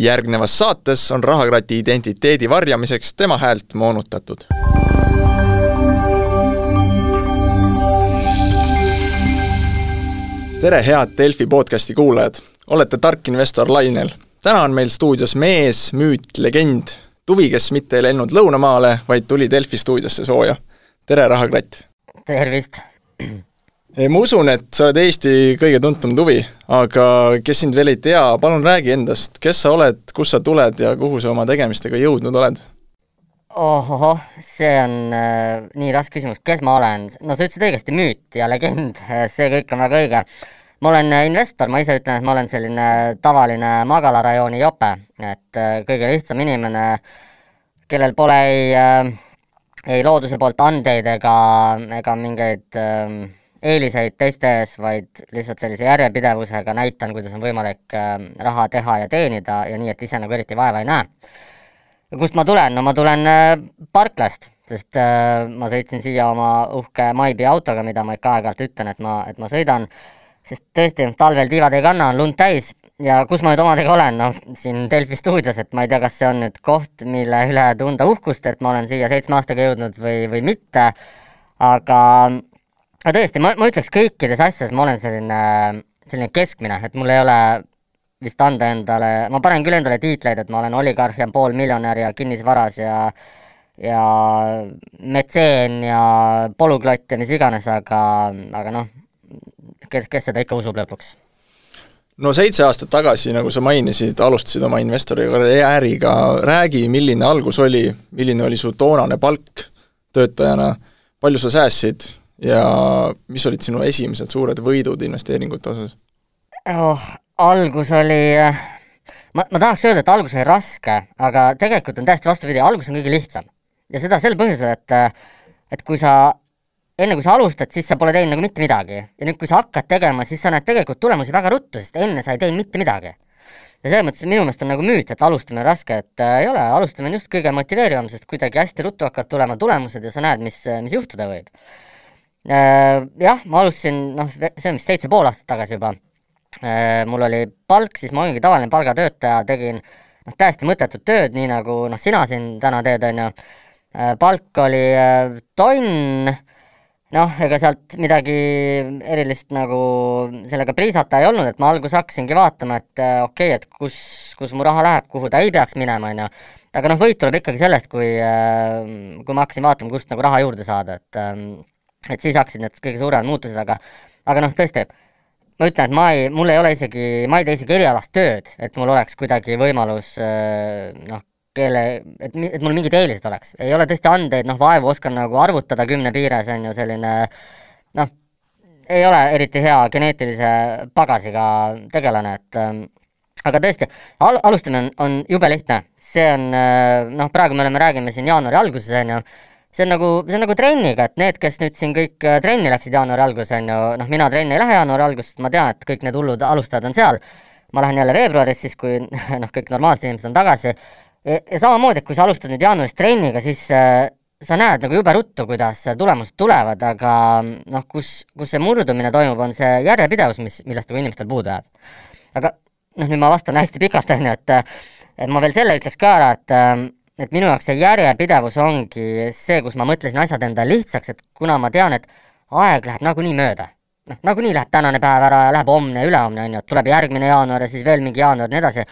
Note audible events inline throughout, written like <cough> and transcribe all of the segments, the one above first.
järgnevas saates on rahakrati identiteedi varjamiseks tema häält moonutatud. tere, head Delfi podcasti kuulajad! olete tark investor lainel. täna on meil stuudios mees, müüt, legend, tuvi, kes mitte ei läinud lõunamaale, vaid tuli Delfi stuudiosse sooja. tere, Rahakratt! tervist! Ma usun, et sa oled Eesti kõige tuntum tuvi, aga kes sind veel ei tea, palun räägi endast, kes sa oled, kust sa tuled ja kuhu sa oma tegemistega jõudnud oled? ohoh, see on äh, nii raske küsimus, kes ma olen? no sa ütlesid õigesti, müüt ja legend, <laughs> see kõik on väga õige. ma olen äh, investor, ma ise ütlen, et ma olen selline tavaline magalarajooni jope, et äh, kõige lihtsam inimene, kellel pole ei äh, ei looduse poolt andeid ega, ega mingeid äh, eeliseid teiste ees, vaid lihtsalt sellise järjepidevusega näitan, kuidas on võimalik äh, raha teha ja teenida ja nii, et ise nagu eriti vaeva ei näe. kust ma tulen, no ma tulen äh, parklast, sest äh, ma sõitsin siia oma uhke Maibi autoga, mida ma ikka aeg-ajalt ütlen, et ma, et ma sõidan, sest tõesti, talvel tiivad ei kanna, on lund täis. Ja kus ma nüüd omadega olen, noh, siin Delfi stuudios, et ma ei tea, kas see on nüüd koht, mille üle tunda uhkust, et ma olen siia seitsme aastaga jõudnud või, või mitte, aga, aga tõesti, ma, ma ütleks kõikides asjades ma olen selline, selline keskmine, et mul ei ole vist anda endale, ma panen küll endale tiitleid, et ma olen oligarh ja poolmiljonär ja kinnisvaras ja ja metseen ja polüglott ja mis iganes, aga, aga noh, kes, kes seda ikka usub lõpuks. No seitse aastat tagasi, nagu sa mainisid, alustasid oma investori karjääriga, räägi, milline algus oli, milline oli su toonane palk töötajana, palju sa säästsid ja mis olid sinu esimesed suured võidud investeeringute osas oh,? algus oli, ma, ma tahaks öelda, et algus oli raske, aga tegelikult on täiesti vastupidi, algus on kõige lihtsam. ja seda sel põhjusel, et et kui sa enne kui sa alustad, siis sa pole teinud nagu mitte midagi. ja nüüd, kui sa hakkad tegema, siis sa näed tegelikult tulemusi väga ruttu, sest enne sa ei teinud mitte midagi. ja selles mõttes minu meelest on nagu müüt, et alustamine on raske, et äh, ei ole, alustamine on just kõige motiveerivam, sest kuidagi hästi ruttu hakkavad tulema tulemused ja sa näed, mis, mis juhtuda võib. Jah, ma alustasin, noh, see on vist seitse pool aastat tagasi juba. Äh,, mul oli palk, siis ma olingi tavaline palgatöötaja, tegin noh, täiesti mõttetut tööd, nii nagu noh, sina siin täna teed, on ju äh,, palk oli äh, tonn. Noh, ega sealt midagi erilist nagu sellega priisata ei olnud, et ma alguses hakkasingi vaatama, et äh, okei okay,, et kus, kus mu raha läheb, kuhu ta ei peaks minema, on ju. aga noh, võit tuleb ikkagi sellest, kui äh,, kui ma hakkasin vaatama, kust nagu raha juurde saada, et äh, et siis hakkasid need kõige suuremad muutused, aga aga noh, tõesti, ma ütlen, et ma ei, mul ei ole isegi, ma ei tee isegi erialast tööd, et mul oleks kuidagi võimalus äh, noh, keele, et, et mul mingid eelised oleks. ei ole tõesti andeid, noh, vaevu oskan nagu arvutada kümne piires, on ju, selline noh, ei ole eriti hea geneetilise pagasiga tegelane, et ähm, aga tõesti, al-, alustamine on, on jube lihtne. see on äh, noh, praegu me oleme, räägime siin jaanuari alguses, on ju, see on nagu, see on nagu trenniga, et need, kes nüüd siin kõik äh, trenni läksid jaanuari alguses, on ju, noh, mina trenni ei lähe jaanuari alguses, ma tean, et kõik need hullud alustajad on seal, ma lähen jälle veebruaris, siis kui <laughs> noh, kõik normaalsed inimesed on tagasi, ja, samamoodi, et kui sa alustad nüüd jaanuaris trenniga, siis äh, sa näed nagu jube ruttu, kuidas tulemused tulevad, aga noh, kus, kus see murdumine toimub, on see järjepidevus, mis, millest nagu inimestel puudu jääb. aga noh, nüüd ma vastan hästi pikalt, on ju, et et ma veel selle ütleks ka ära, et et minu jaoks see järjepidevus ongi see, kus ma mõtlesin asjad endale lihtsaks, et kuna ma tean, et aeg läheb nagunii mööda, noh, nagunii läheb tänane päev ära ja läheb homne ja ülehomne, on ju, et tuleb järgmine jaanuar ja siis veel mingi jaanuar ja nii edasi,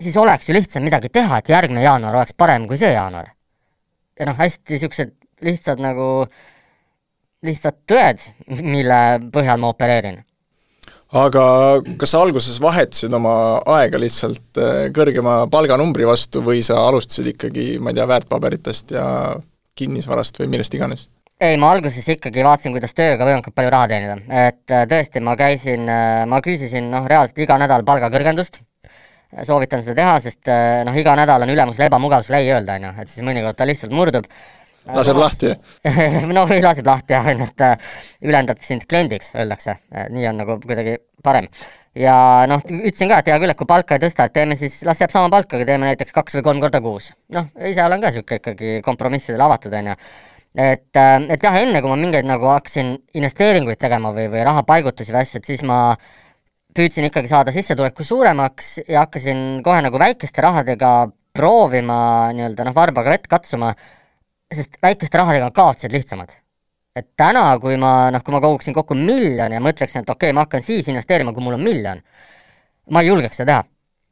siis oleks ju lihtsam midagi teha, et järgmine jaanuar oleks parem kui see jaanuar. ja noh, hästi niisugused lihtsad nagu, lihtsad tõed, mille põhjal ma opereerin. Aga kas sa alguses vahetasid oma aega lihtsalt äh, kõrgema palganumbri vastu või sa alustasid ikkagi, ma ei tea, väärtpaberitest ja kinnisvarast või millest iganes? ei, ma alguses ikkagi vaatasin, kuidas tööga võimalikult palju raha teenida, et äh, tõesti, ma käisin, äh, ma küsisin noh, reaalselt iga nädal palgakõrgendust soovitan seda teha, sest noh, iga nädal on ülemusel ebamugavus lei öelda, on ju, et siis mõnikord ta lihtsalt murdub. Laseb lahti <laughs> no laseb lahti jah, et äh, ülendab sind kliendiks, öeldakse, äh, nii on nagu kuidagi parem. ja noh, ütlesin ka, et hea küll, et kui palka ei tõsta, et teeme siis, las jääb sama palka, aga teeme näiteks kaks või kolm korda kuus. noh, ise olen ka niisugune ikkagi kompromissidele avatud, on ju et, et jah, enne kui ma mingeid nagu hakkasin investeeringuid tegema või, või rahapaigutusi või asju, et siis ma püüdsin ikkagi saada sissetuleku suuremaks ja hakkasin kohe nagu väikeste rahadega proovima nii-öelda noh, varbaga vett katsuma, sest väikeste rahadega on kaotused lihtsamad. et täna, kui ma noh, kui ma koguksin kokku miljoni ja mõtleksin, et okei okay,, ma hakkan siis investeerima, kui mul on miljon, ma ei julgeks seda teha,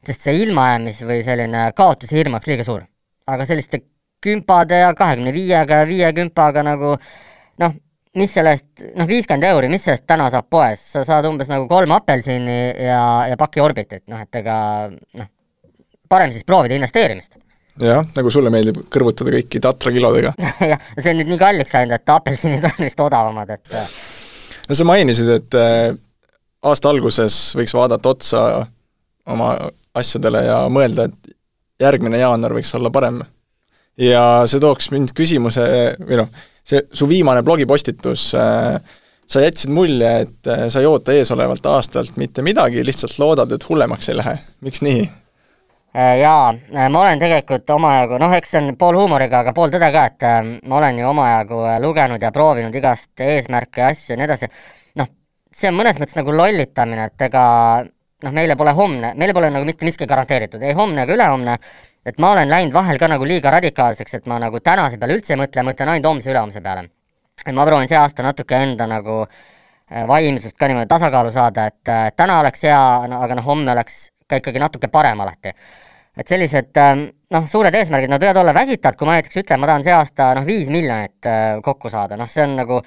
sest see ilmajäämis või selline kaotuse hirm oleks liiga suur. aga selliste kümpade ja kahekümne viiega ja viie kümpaga nagu noh, mis sellest, noh, viiskümmend euri, mis sellest täna saab poes, sa saad umbes nagu kolm apelsini ja, ja paki Orbitit, noh et ega noh, parem siis proovida investeerimist. Jah, nagu sulle meeldib kõrvutada kõiki Tatra kilodega <laughs> jah, see on nüüd nii kalliks läinud, et apelsinid on vist odavamad, et no sa mainisid, et äh, aasta alguses võiks vaadata otsa oma asjadele ja mõelda, et järgmine jaanuar võiks olla parem. ja see tooks mind küsimuse, või noh, see su viimane blogipostitus äh, sa jätsid mulje, et äh, sa ei oota eesolevalt aastalt mitte midagi, lihtsalt loodad, et hullemaks ei lähe. miks nii? Äh, jaa, ma olen tegelikult omajagu, noh, eks see on pool huumoriga, aga pool tõde ka, et ma olen ju omajagu lugenud ja proovinud igast eesmärke ja asju ja nii edasi. noh, see on mõnes mõttes nagu lollitamine, et ega noh, meile pole homne, meile pole nagu mitte miski garanteeritud, ei homne ega ülehomne, et ma olen läinud vahel ka nagu liiga radikaalseks, et ma nagu tänase peale üldse ei mõtle, mõtlen ainult homse, ülehomse peale. et ma proovin see aasta natuke enda nagu äh, vaimsust ka niimoodi tasakaalu saada, et äh, täna oleks hea aga noh, homme oleks ka ikkagi natuke parem alati. Et sellised ähm, noh, suured eesmärgid, nad võivad olla väsitavad, kui ma näiteks ütlen, ma tahan see aasta noh, viis miljonit äh, kokku saada, noh, see on nagu,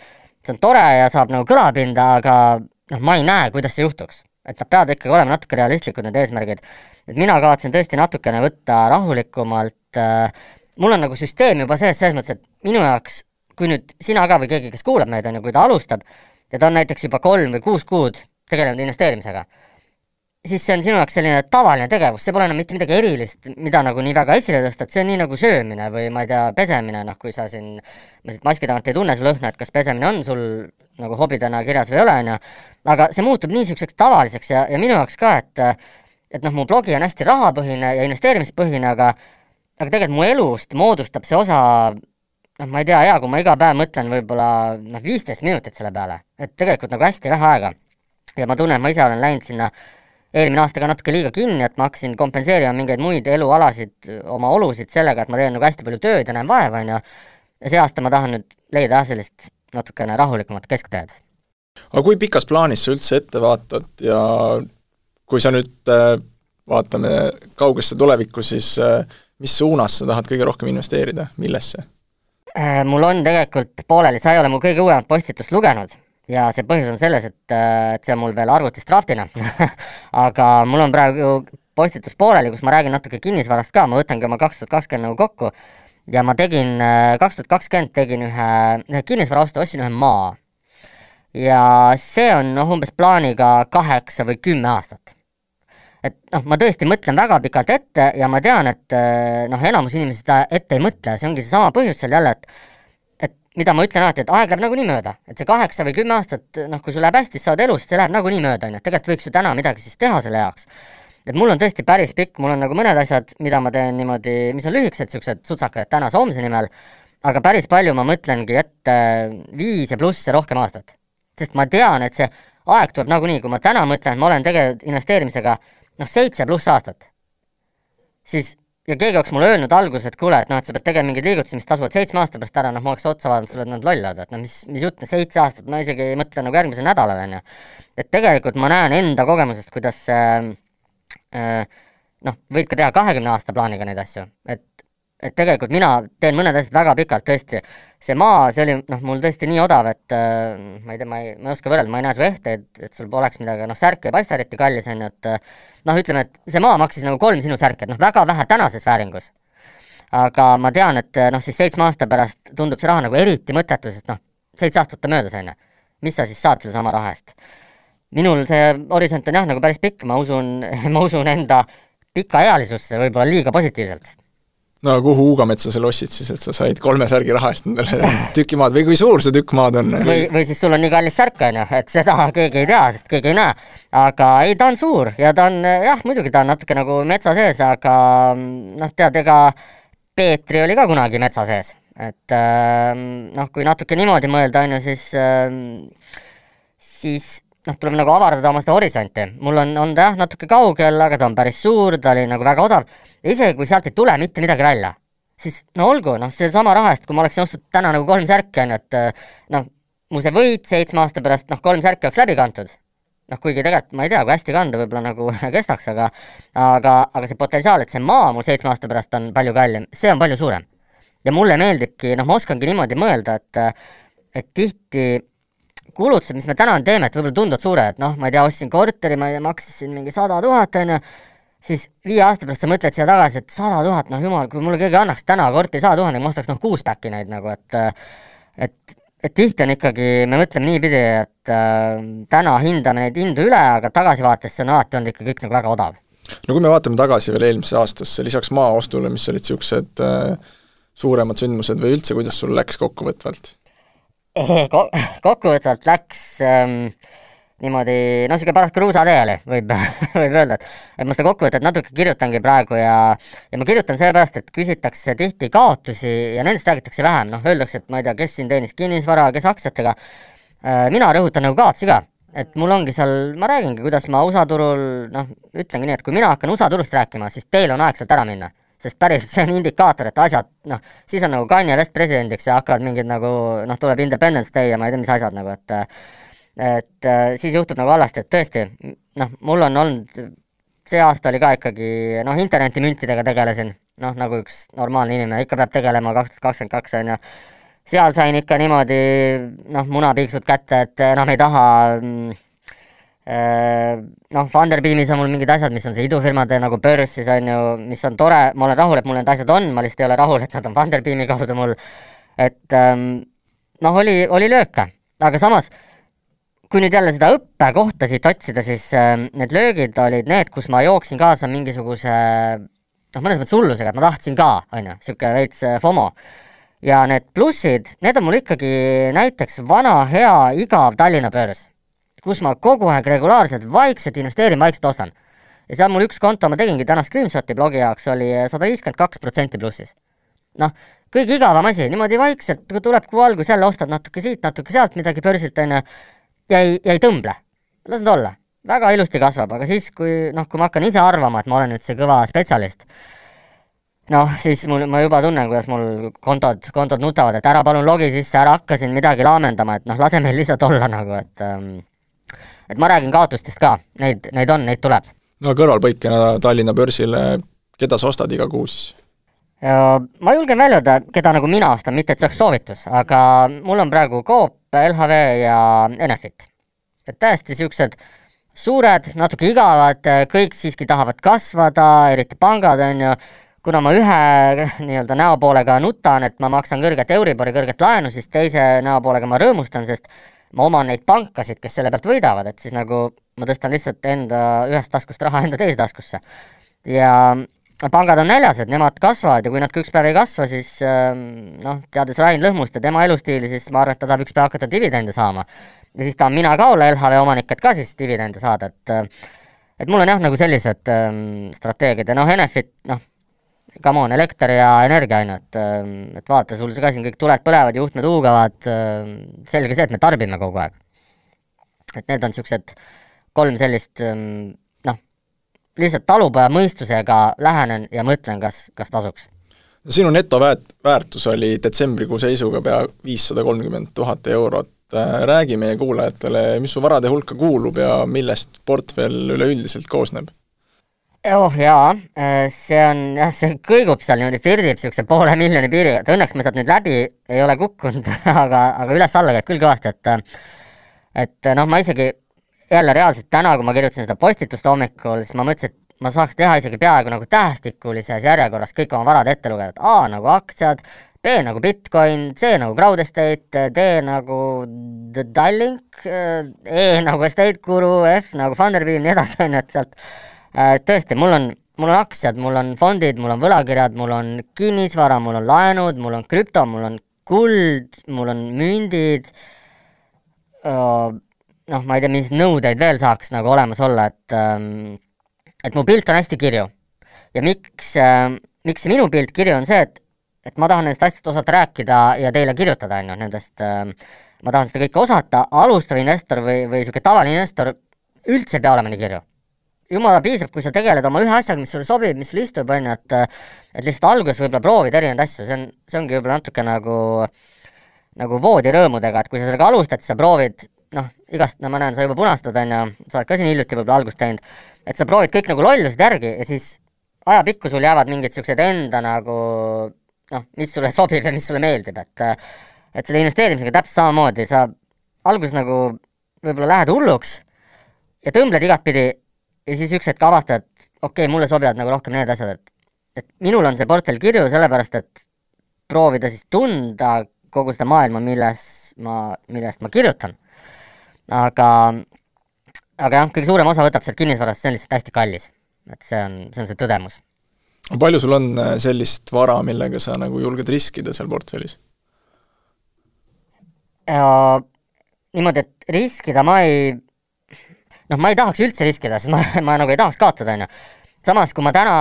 see on tore ja saab nagu kõlapinda, aga noh, ma ei näe, kuidas see juhtuks et nad peavad ikkagi olema natuke realistlikud, need eesmärgid. et mina kavatsen tõesti natukene võtta rahulikumalt äh,, mul on nagu süsteem juba sees, selles mõttes, et minu jaoks, kui nüüd sina ka või keegi, kes kuulab meid, on ju, kui ta alustab ja ta on näiteks juba kolm või kuus kuud tegelenud investeerimisega, siis see on sinu jaoks selline tavaline tegevus, see pole enam mitte midagi erilist, mida nagu nii väga esile tõsta, et see on nii nagu söömine või ma ei tea, pesemine, noh, kui sa siin, ma siit maski tagant ei tunne su lõhna, et kas pesemine on sul nagu hobidena kirjas või ei ole, on ju, aga see muutub nii niisuguseks tavaliseks ja, ja minu jaoks ka, et et noh, mu blogi on hästi rahapõhine ja investeerimispõhine, aga aga tegelikult mu elust moodustab see osa noh, ma ei tea, hea, kui ma iga päev mõtlen võib-olla noh, viisteist minutit selle peale, et tegelikult nagu hästi vähe aega. ja ma tunnen, et ma ise olen läinud sinna eelmine aasta ka natuke liiga kinni, et ma hakkasin kompenseerima mingeid muid elualasid, oma olusid sellega, et ma teen nagu hästi palju tööd ja näen vaeva, on ju, ja see aasta ma tahan nüüd leida jah, sellist natukene rahulikumat keskteed. aga kui pikas plaanis sa üldse ette vaatad ja kui sa nüüd äh, vaatame kaugesse tulevikku, siis äh, mis suunas sa tahad kõige rohkem investeerida, millesse? Äh, mul on tegelikult pooleli, sa ei ole mu kõige uuemat postitust lugenud ja see põhjus on selles, et, et see on mul veel arvutis draftina <laughs> aga mul on praegu postitus pooleli, kus ma räägin natuke kinnisvarast ka, ma võtangi oma kaks tuhat kakskümmend nagu kokku ja ma tegin, äh, kaks tuhat kakskümmend tegin ühe, ühe kinnisvaraostu, ostsin ühe maa. ja see on noh, umbes plaaniga kaheksa või kümme aastat. et noh, ma tõesti mõtlen väga pikalt ette ja ma tean, et äh, noh, enamus inimesi seda ette ei mõtle, see ongi seesama põhjus seal jälle, et mida ma ütlen alati, et aeg läheb nagunii mööda, et see kaheksa või kümme aastat, noh, kui sul läheb hästi, sa saad elus, see läheb nagunii mööda, on ju, et tegelikult võiks ju täna midagi siis teha selle jaoks. Et mul on tõesti päris pikk, mul on nagu mõned asjad, mida ma teen niimoodi, mis on lühikesed, niisugused sutsakad tänase-homse nimel, aga päris palju ma mõtlengi ette viis ja pluss ja rohkem aastat. sest ma tean, et see aeg tuleb nagunii, kui ma täna mõtlen, et ma olen tegelenud investeerimisega noh, seitse pluss aastat, siis ja keegi oleks mulle öelnud alguses, et kuule, et noh, et sa pead tegema mingeid liigutusi, mis tasuvad seitsme aasta pärast ära, noh, ma oleks otsa vaadanud sulle, et nad lollad, et noh, mis, mis jutt, seitse aastat, ma isegi ei mõtle nagu järgmisel nädalal, on ju. et tegelikult ma näen enda kogemusest, kuidas äh, Äh, noh, võid ka teha kahekümne aasta plaaniga neid asju, et et tegelikult mina teen mõned asjad väga pikalt, tõesti. see maa, see oli noh, mul tõesti nii odav, et äh, ma ei tea, ma ei, ma ei oska võrrelda, ma ei näe su ehteid, et sul poleks midagi, noh, särk ei paista eriti kallis, on ju, et äh, noh, ütleme, et see maa maksis nagu kolm sinu särki, et noh, väga vähe tänases vääringus. aga ma tean, et noh, siis seitsme aasta pärast tundub see raha nagu eriti mõttetu, sest noh, seitse aastat on möödas, on ju. mis sa siis saad sedasama raha eest? minul see horisont on jah, nagu päris pikk, ma usun, <laughs> ma usun enda pikaealisusse võib-olla liiga positiivselt. No kuhu Uugametsa sa lossid siis, et sa said kolme särgi raha eest endale <laughs> tüki maad või kui suur see tükk maad on? või, või siis sul on nii kallis särk, on ju, et seda <laughs> keegi ei tea, sest keegi ei näe. aga ei, ta on suur ja ta on jah, muidugi ta on natuke nagu metsa sees, aga noh, tead, ega Peetri oli ka kunagi metsa sees, et noh, kui natuke niimoodi mõelda, on ju, siis siis noh, tuleb nagu avardada oma seda horisonti. mul on, on ta jah, natuke kaugel, aga ta on päris suur, ta oli nagu väga odav. isegi kui sealt ei tule mitte midagi välja, siis no olgu, noh, sedasama raha eest, kui ma oleksin ostnud täna nagu kolm särki, on ju, et noh, mu see võit seitsme aasta pärast, noh, kolm särki oleks läbi kantud. noh, kuigi tegelikult ma ei tea, kui hästi kanda, võib-olla nagu <laughs> kestaks, aga aga, aga see potentsiaal, et see maa mul seitsme aasta pärast on palju kallim, see on palju suurem. ja mulle meeldibki, noh, ma oskangi niimoodi mõelda, et et tihti kulutused, mis me täna teeme, et võib-olla tunduvad suured, noh, ma ei tea, ostsin korteri, ma maksin mingi sada tuhat, on ju, siis viie aasta pärast sa mõtled siia tagasi, et sada tuhat, noh jumal, kui mulle keegi annaks täna korteri sada tuhat, ma ostaks noh, kuus päkki neid nagu, et et, et tihti on ikkagi, me mõtleme niipidi, et äh, täna hindame neid hindu üle, aga tagasivaates see on alati olnud ikka kõik nagu väga odav. no kui me vaatame tagasi veel eelmisse aastasse, lisaks maaostule, mis olid niisugused äh, suuremad sündmused või üldse, kuidas sul läks kokkuvõtvalt? <laughs> kokkuvõtvalt läks ähm, niimoodi, no niisugune paras kruusatee oli, võib <laughs> võib öelda, et et ma seda kokkuvõtet natuke kirjutangi praegu ja ja ma kirjutan sellepärast, et küsitakse tihti kaotusi ja nendest räägitakse vähem, noh, öeldakse, et ma ei tea, kes siin teenis kinnisvara, kes aktsiatega. Äh,, mina rõhutan nagu kaotusi ka, et mul ongi seal, ma räägingi, kuidas ma USA turul, noh, ütlengi nii, et kui mina hakkan USA turust rääkima, siis teil on aeg sealt ära minna sest päriselt see on indikaator, et asjad noh, siis on nagu Kanye West presidendiks ja hakkavad mingid nagu noh, tuleb Independence Day ja ma ei tea, mis asjad nagu, et et siis juhtub nagu halvasti, et tõesti noh, mul on olnud, see aasta oli ka ikkagi noh, internetimüntidega tegelesin, noh, nagu üks normaalne inimene ikka peab tegelema, kaks tuhat kakskümmend kaks on ju, seal sain ikka niimoodi noh, munapiiksud kätte, et enam ei taha mm, Äh, noh, Funderbeamis on mul mingid asjad, mis on see idufirmade nagu börs siis on ju, mis on tore, ma olen rahul, et mul need asjad on, ma lihtsalt ei ole rahul, et nad on Funderbeami kaudu mul, et ähm, noh, oli, oli lööke, aga samas kui nüüd jälle seda õppekohta siit otsida, siis äh, need löögid olid need, kus ma jooksin kaasa mingisuguse noh, mõnes mõttes hullusega, et ma tahtsin ka, on ju, niisugune veits äh, FOMO. ja need plussid, need on mul ikkagi näiteks vana hea igav Tallinna börs kus ma kogu aeg regulaarselt vaikselt investeerin, vaikselt ostan. ja seal mul üks konto, ma tegingi täna screenshot'i blogi jaoks, oli sada viiskümmend kaks protsenti plussis. noh, kõige igavam asi, niimoodi vaikselt, tuleb kuu algus, jälle ostad natuke siit, natuke sealt midagi börsilt, on ju, ja ei, ja ei tõmble. las ta olla. väga ilusti kasvab, aga siis, kui noh, kui ma hakkan ise arvama, et ma olen nüüd see kõva spetsialist, noh, siis mul, ma juba tunnen, kuidas mul kontod, kontod nutavad, et ära palun logi sisse, ära hakka siin midagi laamendama, et noh, lase meil lihtsalt olla nagu, et ähm, et ma räägin kaotustest ka, neid, neid on, neid tuleb. no kõrvalpõikena Tallinna börsile, keda sa ostad iga kuu siis? ma julgen välja öelda, keda nagu mina ostan, mitte et see oleks soovitus, aga mul on praegu Coop, LHV ja Enefit. et täiesti niisugused suured, natuke igavad, kõik siiski tahavad kasvada, eriti pangad, on ju, kuna ma ühe <laughs> nii-öelda näopoolega nutan, et ma maksan kõrget Euribori kõrget laenu, siis teise näopoolega ma rõõmustan, sest ma oman neid pankasid, kes selle pealt võidavad, et siis nagu ma tõstan lihtsalt enda ühest taskust raha enda teise taskusse. ja pangad on näljas, et nemad kasvavad ja kui nad ka üks päev ei kasva, siis ähm, noh, teades Rain Lõhmust ja tema elustiili, siis ma arvan, et ta tahab üks päev hakata dividende saama. ja siis tahan mina ka olla LHV omanik, et ka siis dividende saada, et äh, et mul on jah, nagu sellised ähm, strateegiad ja noh, Enefit, noh, come on, elekter ja energia, on ju, et, et vaata, sul ka siin kõik tuled põlevad, juhtmed huugavad, ähm, selge see, et me tarbime kogu aeg. et need on niisugused kolm sellist ähm, noh, lihtsalt talupoja mõistusega lähenen ja mõtlen, kas, kas tasuks. no sinu netoväät-, väärtus oli detsembrikuu seisuga pea viissada kolmkümmend tuhat eurot, äh, räägi meie kuulajatele, mis su varade hulka kuulub ja millest portfell üleüldiselt koosneb oh jaa, äh, see on jah, see kõigub seal niimoodi, flirdib niisuguse poole miljoni piiriga, et õnneks ma sealt nüüd läbi ei ole kukkunud <laughs> aga, aga üles-alla käib küll kõvasti, et et noh, ma isegi jälle reaalselt täna, kui ma kirjutasin seda postitust hommikul, siis ma mõtlesin, et ma saaks teha isegi peaaegu nagu tähestikulises järjekorras kõik oma varad ette lugeda, et A nagu aktsiad, B nagu Bitcoin, C nagu Crowd Estate, D nagu Tallink, E nagu Estate Guru, F nagu Funderbeam, nii edasi, <laughs> on ju, et sealt Äh, tõesti, mul on, mul on aktsiad, mul on fondid, mul on võlakirjad, mul on kinnisvara, mul on laenud, mul on krüpto, mul on kuld, mul on mündid, noh, ma ei tea, mis nõudeid veel saaks nagu olemas olla, et ähm, et mu pilt on hästi kirju. ja miks äh,, miks see minu pilt kirju on see, et et ma tahan nendest asjadest osata rääkida ja teile kirjutada, on ju, nendest äh, ma tahan seda kõike osata, alustav investor või, või niisugune tavaline investor üldse ei pea olema nii kirju. Jumala piisab, kui sa tegeled oma ühe asjaga, mis sulle sobib, mis sulle istub, on ju, et et lihtsalt alguses võib-olla proovida erinevaid asju, see on, see ongi võib-olla natuke nagu nagu voodirõõmudega, et kui sa sellega alustad, siis sa proovid noh, igast, no ma näen, sa juba punastad, on ju, sa oled ka siin hiljuti võib-olla algust teinud, et sa proovid kõik nagu lollused järgi ja siis ajapikku sul jäävad mingid niisugused enda nagu noh, mis sulle <laughs> sobib ja mis sulle meeldib, et et selle investeerimisega täpselt samamoodi, sa alguses nagu võib-olla lähed hulluks ja tõmbled igatpidi ja siis üks hetk avastad, et okei okay,, mulle sobivad nagu rohkem need asjad, et et minul on see portfell kirju sellepärast, et proovida siis tunda kogu seda maailma, milles ma, millest ma kirjutan. aga, aga jah, kõige suurem osa võtab sealt kinnisvarast, see on lihtsalt hästi kallis. et see on, see on see tõdemus. palju sul on äh, sellist vara, millega sa nagu julged riskida seal portfellis? niimoodi, et riskida ma ei, noh, ma ei tahaks üldse riskida, sest ma, <laughs> ma nagu ei tahaks kaotada, on ju. samas, kui ma täna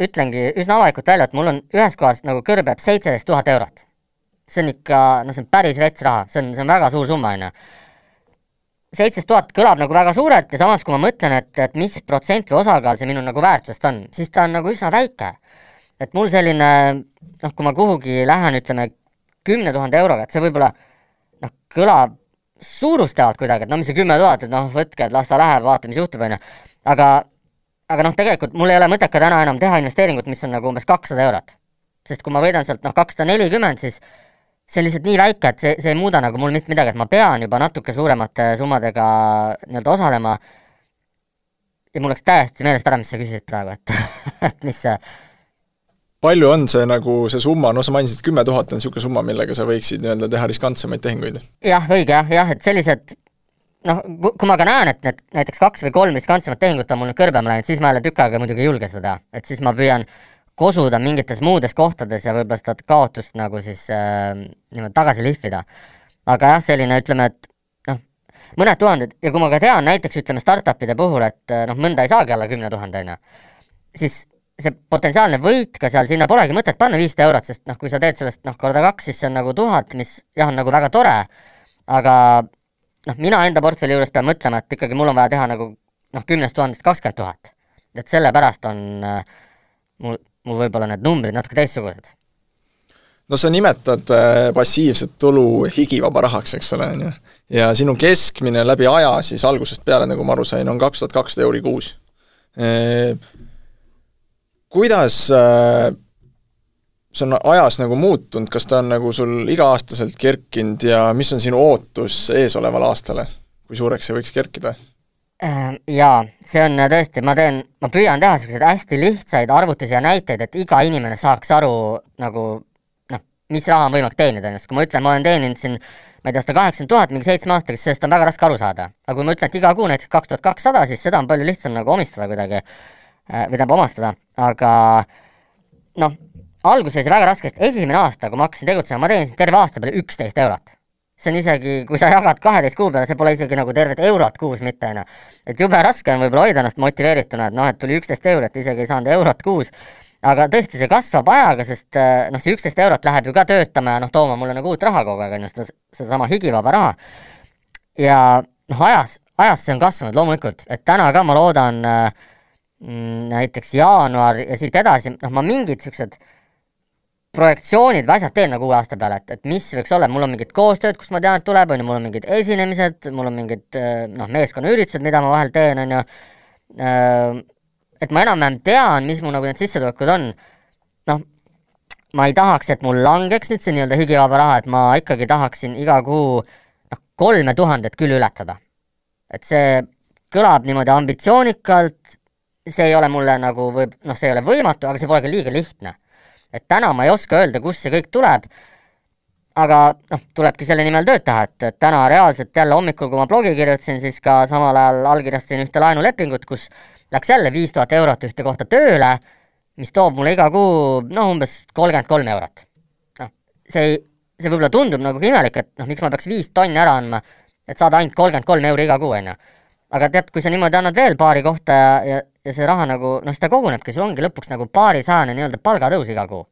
ütlengi üsna avalikult välja, et mul on ühes kohas nagu kõrbeb seitseteist tuhat eurot. see on ikka, no see on päris rets raha, see on, see on väga suur summa, on ju. seitseteist tuhat kõlab nagu väga suurelt ja samas, kui ma mõtlen, et, et mis protsent või osakaal see minu nagu väärtusest on, siis ta on nagu üsna väike. et mul selline noh, kui ma kuhugi lähen, ütleme kümne tuhande euroga, et see võib-olla noh, kõlab suurustavalt kuidagi, et no mis see kümme tuhat, et noh, võtke, et las ta läheb, vaata, mis juhtub, on ju. aga, aga noh, tegelikult mul ei ole mõtet ka täna enam teha investeeringut, mis on nagu umbes kakssada eurot. sest kui ma võidan sealt noh, kakssada nelikümmend, siis see on lihtsalt nii väike, et see, see ei muuda nagu mul mitte midagi, et ma pean juba natuke suuremate summadega nii-öelda osalema. ja mul läks täiesti meelest ära, mis sa küsisid praegu, et <laughs> et mis see palju on see nagu see summa, no sa mainisid, kümme tuhat on niisugune summa, millega sa võiksid nii-öelda teha riskantsemaid tehinguid? jah, õige jah, jah, et sellised noh, kui ma ka näen, et need näiteks kaks või kolm riskantsemat tehingut on mul nüüd kõrbema läinud, siis ma jälle tükk aega muidugi ei julge seda teha, et siis ma püüan kosuda mingites muudes kohtades ja võib-olla seda kaotust nagu siis äh, niimoodi tagasi lihvida. aga jah, selline ütleme, et noh, mõned tuhanded ja kui ma ka tean näiteks ütleme startup'ide puhul, et noh, mõnda ei saagi alla kümne tuhande, on ju, siis see potentsiaalne võit ka seal, sinna polegi mõtet panna viissada eurot, sest noh, kui sa teed sellest noh, korda kaks, siis see on nagu tuhat, mis jah, on nagu väga tore, aga noh, mina enda portfelli juures pean mõtlema, et ikkagi mul on vaja teha nagu noh, kümnest tuhandest kakskümmend tuhat. et sellepärast on äh, mul, mul võib-olla need numbrid natuke teistsugused. no sa nimetad äh, passiivset tulu higivaba rahaks, eks ole, on ju, ja sinu keskmine läbi aja siis algusest peale, nagu ma aru sain, on kaks tuhat kakssada euri kuus e kuidas äh, see on ajas nagu muutunud, kas ta on nagu sul iga-aastaselt kerkinud ja mis on sinu ootus eesolevale aastale, kui suureks see võiks kerkida? Äh, jaa, see on tõesti, ma teen, ma püüan teha niisuguseid hästi lihtsaid arvutusi ja näiteid, et iga inimene saaks aru nagu noh, mis raha on võimalik teenida, sest kui ma ütlen, ma olen teeninud siin ma ei tea, sada kaheksakümmend tuhat mingi seitsme aastaga, siis sellest on väga raske aru saada. aga kui ma ütlen, et iga kuu näiteks kaks tuhat kakssada, siis seda on palju lihtsam nagu omistada kuidagi või tähendab, omastada, aga noh, alguses väga raske, sest esimene aasta, kui ma hakkasin tegutsema, ma teenisin terve aasta peale üksteist eurot. see on isegi, kui sa jagad kaheteist kuu peale, see pole isegi nagu tervet eurot kuus mitte, on ju. et jube raske on võib-olla hoida ennast motiveerituna, et noh, et tuli üksteist eurot, isegi ei saanud eurot kuus, aga tõesti, see kasvab ajaga, sest äh, noh, see üksteist eurot läheb ju ka töötama ja noh, tooma mulle nagu uut raha kogu aeg, on ju, seda, sedasama higivaba raha. ja noh, ajas, ajas see on kasvanud loomulikult, et täna ka ma loodan äh, näiteks jaanuar ja siit edasi, noh, ma mingid niisugused projektsioonid või asjad teen nagu uue aasta peale, et, et mis võiks olla, mul on mingid koostööd, kust ma tean, et tuleb, on ju, mul on mingid esinemised, mul on mingid äh, noh, meeskonnaüritused, mida ma vahel teen, on ju, äh, et ma enam-vähem tean, mis mu nagu need sissetulekud on, noh, ma ei tahaks, et mul langeks nüüd see nii-öelda higivaba raha, et ma ikkagi tahaksin iga kuu noh, kolme tuhandet küll ületada. et see kõlab niimoodi ambitsioonikalt, see ei ole mulle nagu võib, noh, see ei ole võimatu, aga see pole ka liiga lihtne. et täna ma ei oska öelda, kust see kõik tuleb, aga noh, tulebki selle nimel tööd teha, et, et täna reaalselt jälle hommikul, kui ma blogi kirjutasin, siis ka samal ajal allkirjastasin ühte laenulepingut, kus läks jälle viis tuhat eurot ühte kohta tööle, mis toob mulle iga kuu noh, umbes kolmkümmend kolm eurot. noh, see ei, see võib-olla tundub nagu imelik, et noh, miks ma peaks viis tonni ära andma, et saada ainult kolmkümmend kolm euri iga kuu, on ju. Aga tead, kui sa niimoodi annad veel paari kohta ja, ja, ja see raha nagu, noh, siis ta kogunebki, sul ongi lõpuks nagu paarisajane nii-öelda palgatõus iga kuu.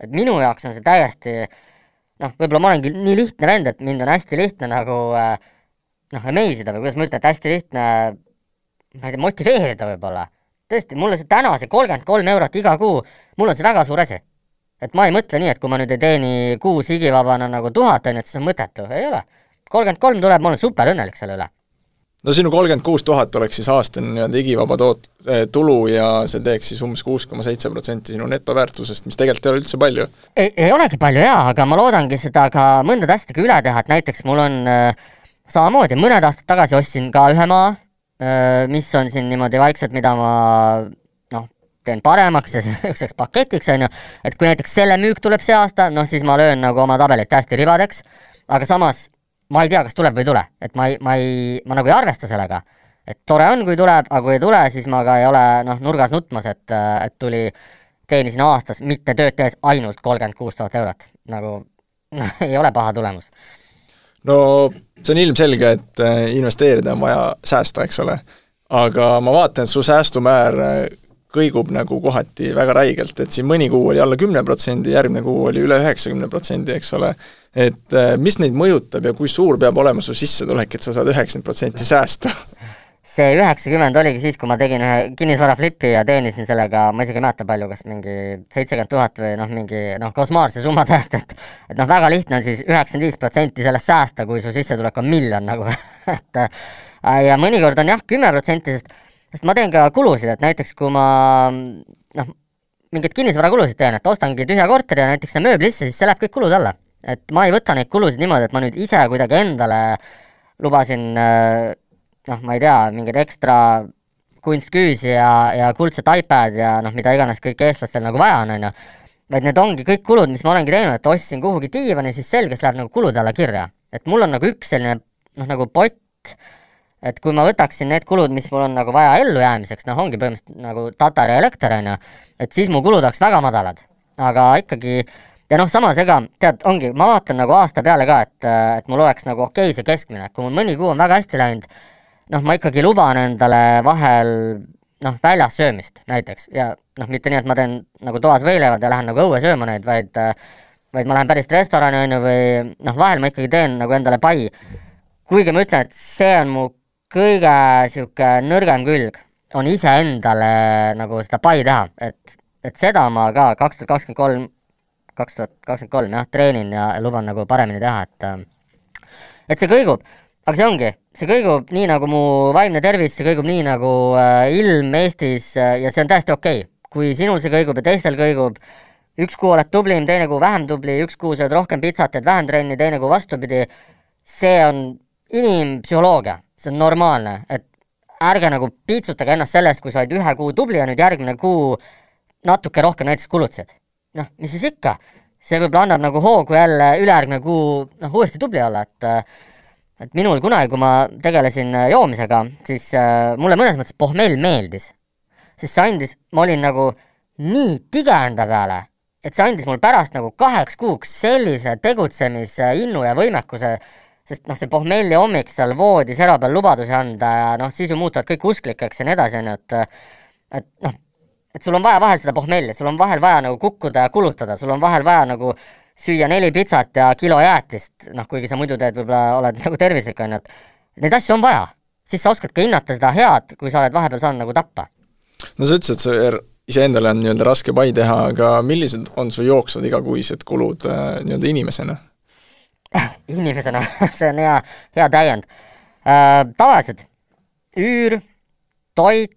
et minu jaoks on see täiesti noh, võib-olla ma olengi nii lihtne vend, et mind on hästi lihtne nagu äh, noh, amaze ida või kuidas ma ütlen, et hästi lihtne ma ei tea, motiveerida võib-olla. tõesti, mulle see täna, see kolmkümmend kolm eurot iga kuu, mul on see väga suur asi. et ma ei mõtle nii, et kui ma nüüd ei teeni kuus igivabana nagu tuhat, on ju, et siis on mõttetu, ei ole. kolmkümmend kolm tuleb, ma olen super õnnelik selle üle no sinu kolmkümmend kuus tuhat oleks siis aastane nii-öelda igivaba toot-, eh, tulu ja see teeks siis umbes kuus koma seitse protsenti sinu netoväärtusest, mis tegelikult ei ole üldse palju. ei, ei olegi palju jaa, aga ma loodangi seda ka mõndade asjadega üle teha, et näiteks mul on äh, samamoodi, mõned aastad tagasi ostsin ka ühe maa äh,, mis on siin niimoodi vaikselt, mida ma noh, teen paremaks ja <laughs> niisuguseks paketiks, on ju, et kui näiteks selle müük tuleb see aasta, noh siis ma löön nagu oma tabelit hästi ribadeks, aga samas ma ei tea, kas tuleb või ei tule, et ma ei, ma ei, ma nagu ei arvesta sellega. et tore on, kui tuleb, aga kui ei tule, siis ma ka ei ole noh, nurgas nutmas, et, et tuli, teenisin aastas mitte tööd tehes ainult kolmkümmend kuus tuhat eurot, nagu noh, <laughs> ei ole paha tulemus. no see on ilmselge, et äh, investeerida on vaja säästa, eks ole. aga ma vaatan, et su säästumäär äh, kõigub nagu kohati väga räigelt, et siin mõni kuu oli alla kümne protsendi, järgmine kuu oli üle üheksakümne protsendi, eks ole, et äh, mis neid mõjutab ja kui suur peab olema su sissetulek, et sa saad üheksakümmend protsenti säästa? see üheksakümmend oligi siis, kui ma tegin ühe kinnisvaraflipi ja teenisin sellega, ma isegi ei mäleta palju, kas mingi seitsekümmend tuhat või noh, mingi noh, kosmaarse summa tõesti, et et noh, väga lihtne on siis üheksakümmend viis protsenti sellest säästa, kui su sissetulek on miljon nagu <laughs> et äh, ja mõnikord on jah, kümme protsenti, sest sest ma teen ka kulusid, et näiteks kui ma noh, mingeid kinnisvarakulusid teen, et ostangi tühja korteri ja näiteks mööbli sisse, siis see läheb kõik kulud alla. et ma ei võta neid kulusid niimoodi, et ma nüüd ise kuidagi endale lubasin noh, ma ei tea, mingeid ekstra kunstküüsi ja, ja kuldset iPadi ja noh, mida iganes kõik eestlastel nagu vaja on, on ju, vaid need ongi kõik kulud, mis ma olengi teinud, et ostsin kuhugi diivani, siis selge, see läheb nagu kulude alla kirja. et mul on nagu üks selline noh, nagu pott, et kui ma võtaksin need kulud, mis mul on nagu vaja ellujäämiseks, noh, ongi põhimõtteliselt nagu Tatar ja elekter, on ju, et siis mu kulud oleks väga madalad. aga ikkagi, ja noh, samas ega tead, ongi, ma vaatan nagu aasta peale ka, et, et mul oleks nagu okei okay see keskmine, kui mul mõni kuu on väga hästi läinud, noh, ma ikkagi luban endale vahel noh, väljas söömist näiteks ja noh, mitte nii, et ma teen nagu toas võileivad ja lähen nagu õue sööma neid, vaid vaid ma lähen päris restorani, on ju, või noh, vahel ma ikkagi teen nagu endale pai. kuigi ma ütlen, et see on mu kõige niisugune nõrgem külg on iseendale nagu seda pai teha, et, et seda ma ka kaks tuhat kakskümmend kolm, kaks tuhat kakskümmend kolm jah, treenin ja luban nagu paremini teha, et et see kõigub, aga see ongi, see kõigub nii, nagu mu vaimne tervis, see kõigub nii, nagu äh, ilm Eestis äh, ja see on täiesti okei. Okay.. kui sinul see kõigub ja teistel kõigub, üks kuu oled tublim, teine kuu vähem tubli, üks kuu sööd rohkem pitsat, teed vähem trenni, teine kuu vastupidi, see on inimpsühholoogia see on normaalne, et ärge nagu piitsutage ennast sellest, kui sa olid ühe kuu tubli ja nüüd järgmine kuu natuke rohkem näiteks kulutasid. noh, mis siis ikka, see võib-olla annab nagu hoogu jälle ülejärgmine kuu noh, uuesti tubli olla, et et minul kunagi, kui ma tegelesin joomisega, siis äh, mulle mõnes mõttes pohmell meeldis. sest see andis, ma olin nagu nii tige enda peale, et see andis mul pärast nagu kaheks kuuks sellise tegutsemisinnu ja võimekuse, sest noh, see pohmelli hommik seal voodi sera peal lubadusi anda ja noh, siis ju muutuvad kõik usklikeks ja nii edasi, on ju, et et noh, et sul on vaja vahel seda pohmelli, sul on vahel vaja nagu kukkuda ja kulutada, sul on vahel vaja nagu süüa neli pitsat ja kilo jäätist, noh, kuigi sa muidu teed, võib-olla oled <laughs> nagu tervislik, on ju, et neid asju on vaja. siis sa oskad ka hinnata seda head, kui sa oled vahepeal saanud nagu tappa. no sa ütlesid, sa er-, iseendale on nii-öelda raske pai teha, aga millised on su jooksvad igakuised kulud äh, nii-öelda inimesena? <coughs> inimesena <laughs> see on hea, hea täiend äh,. tavalised, üür, toit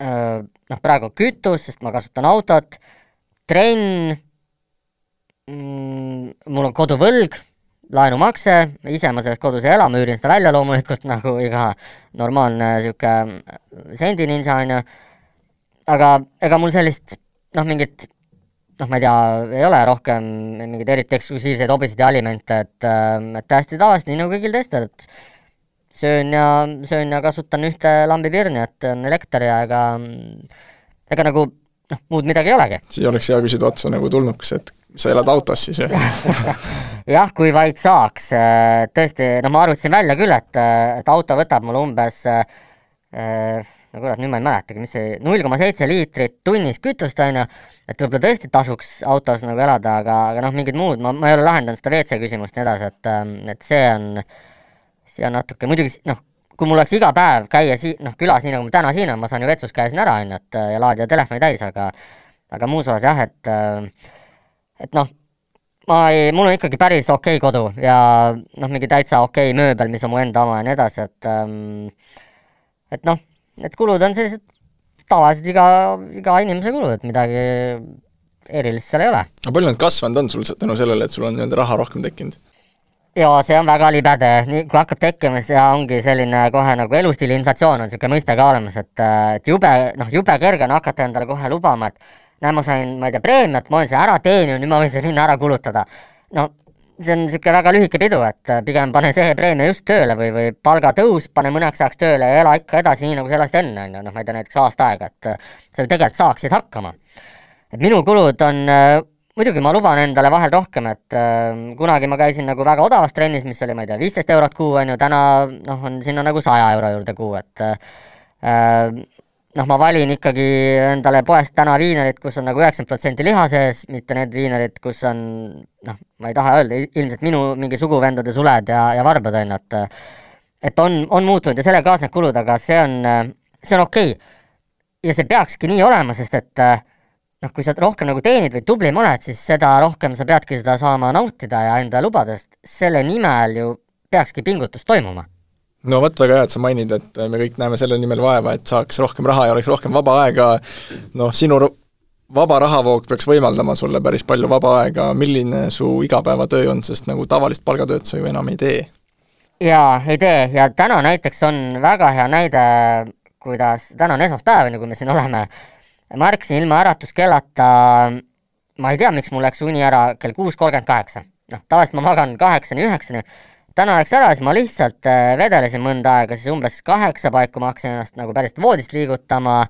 äh,, noh praegu kütus, sest ma kasutan autot, trenn mm,, mul on koduvõlg, laenumakse, ise ma selles kodus ei ela, ma üürin seda välja loomulikult <laughs> nagu iga normaalne niisugune sendininja, on ju, aga ega mul sellist noh, mingit noh, ma ei tea, ei ole rohkem mingeid eriti eksklusiivseid hobisid ja alimente, et, ähm, et hästi tavaliselt, nii nagu kõigil teistel, et söön ja, söön ja kasutan ühte lambipirni, et on elekter ja ega, ega nagu noh, muud midagi ei olegi. siia oleks hea küsida otsa nagu tulnuks, et sa elad autos siis, jah? <laughs> jah, kui vaid saaks, äh, tõesti, no ma arvutasin välja küll, et, et auto võtab mul umbes äh, no kurat, nüüd ma ei mäletagi, mis see, null koma seitse liitrit tunnis kütust, on ju, et võib-olla tõesti tasuks autos nagu elada, aga, aga noh, mingid muud, ma, ma ei ole lahendanud seda WC küsimust ja nii edasi, et, ähm, et see on, see on natuke, muidugi noh, kui mul oleks iga päev käia sii-, noh, külas, nii nagu mul täna siin on, ma saan ju vetsus käia siin ära, on ju, et ja laadida telefoni täis, aga aga muus osas jah, et äh, et noh, ma ei, mul on ikkagi päris okei okay kodu ja noh, mingi täitsa okei okay mööbel, mis on mu enda oma ja nii edasi, et ähm, et noh, need kulud on sellised tavalised iga, iga inimese kulud, et midagi erilist seal ei ole. aga palju need kasvanud on sul tänu sellele, et sul on nii-öelda raha rohkem tekkinud? jaa, see on väga libede, nii kui hakkab tekkima, see ongi selline kohe nagu elustiili inflatsioon on niisugune mõiste ka olemas, et, et jube, noh, jube kerge on hakata endale kohe lubama, et näe, ma sain, ma ei tea, preemiat, ma olen selle ära teeninud, nüüd ma võin selle minna ära kulutada. no see on niisugune väga lühike pidu, et äh, pigem pane see preemia just tööle või, või palgatõus, pane mõneks ajaks tööle ja ela ikka edasi, nii nagu sa elasid enne, on ju, noh, ma ei tea, näiteks aasta aega, et äh, sa ju tegelikult saaksid hakkama. et minu kulud on äh, muidugi ma luban endale vahel rohkem, et äh, kunagi ma käisin nagu väga odavas trennis, mis oli, ma ei tea, viisteist eurot kuu, on ju, täna noh, on sinna nagu saja euro juurde kuu, et äh, noh, ma valin ikkagi endale poest täna viinerit, kus on nagu üheksakümmend protsenti liha sees, mitte need viinerid, kus on noh, ma ei taha öelda, ilmselt minu mingi suguvendade suled ja, ja varbad, on ju, et et on, on muutunud ja sellega kaasneb kulud, aga see on, see on okei. Okay.. ja see peakski nii olema, sest et noh, kui sa rohkem nagu teenid või tublim oled, siis seda rohkem sa peadki seda saama nautida ja endale lubada, sest selle nimel ju peakski pingutus toimuma no vot, väga hea, et sa mainid, et me kõik näeme selle nimel vaeva, et saaks rohkem raha ja oleks rohkem vaba aega, noh, sinu vaba rahavoog peaks võimaldama sulle päris palju vaba aega, milline su igapäevatöö on, sest nagu tavalist palgatööd sa ju enam ei tee? jaa, ei tee ja täna näiteks on väga hea näide, kuidas, täna on esmaspäev, kui me siin oleme, ma ärkasin ilma äratuskellata, ma ei tea, miks mul läks uni ära kell kuus kolmkümmend kaheksa. noh, tavaliselt ma magan kaheksani, üheksani, täna läks ära, siis ma lihtsalt äh, vedelesin mõnda aega, siis umbes kaheksa paiku ma hakkasin ennast nagu päriselt voodist liigutama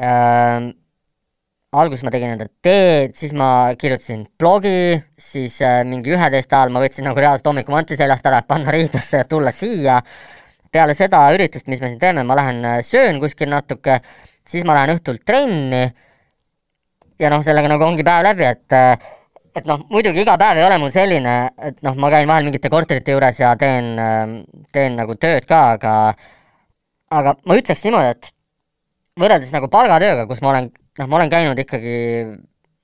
ähm,. alguses ma tegin enda teed, siis ma kirjutasin blogi, siis äh, mingi üheteist ajal ma võtsin nagu reaalselt hommikumanti seljast ära, et panna riidesse ja tulla siia. peale seda üritust, mis me siin teeme, ma lähen äh, söön kuskil natuke, siis ma lähen õhtul trenni. ja noh, sellega nagu ongi päev läbi, et äh, et noh, muidugi iga päev ei ole mul selline, et noh, ma käin vahel mingite korterite juures ja teen, teen nagu tööd ka, aga aga ma ütleks niimoodi, et võrreldes nagu palgatööga, kus ma olen, noh, ma olen käinud ikkagi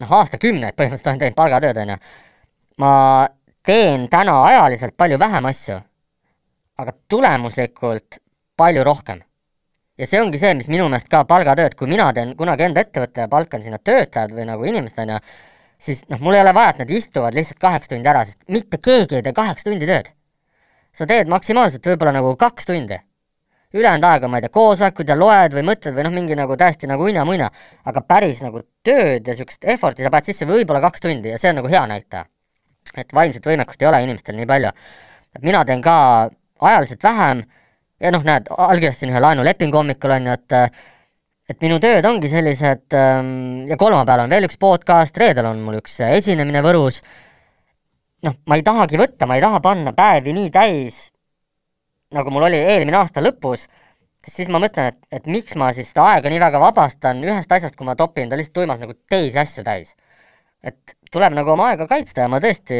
noh, aastakümneid põhimõtteliselt olen teinud palgatööd, on ju, ma teen täna ajaliselt palju vähem asju, aga tulemuslikult palju rohkem. ja see ongi see, mis minu meelest ka palgatööd, kui mina teen kunagi enda ettevõtte ja palkan sinna töötajad või nagu inimesed, on ju, siis noh, mul ei ole vaja, et nad istuvad lihtsalt kaheksa tundi ära, sest mitte keegi ei tee kaheksa tundi tööd. sa teed maksimaalselt võib-olla nagu kaks tundi. ülejäänud aega, ma ei tea, koosolekud ja loed või mõtled või noh, mingi nagu täiesti nagu uina-muina, aga päris nagu tööd ja niisugust effort'i sa paned sisse võib-olla kaks tundi ja see on nagu hea näitaja. et vaimset võimekust ei ole inimestel nii palju. et mina teen ka ajaliselt vähem ja noh, näed, allkirjastasin ühe laenulepingu hommikul, on ju, et et minu tööd ongi sellised ähm, ja kolmapäeval on veel üks podcast, reedel on mul üks esinemine Võrus, noh, ma ei tahagi võtta, ma ei taha panna päevi nii täis, nagu mul oli eelmine aasta lõpus, siis ma mõtlen, et, et miks ma siis seda aega nii väga vabastan ühest asjast, kui ma topin ta lihtsalt tuimalt nagu teisi asju täis. et tuleb nagu oma aega kaitsta ja ma tõesti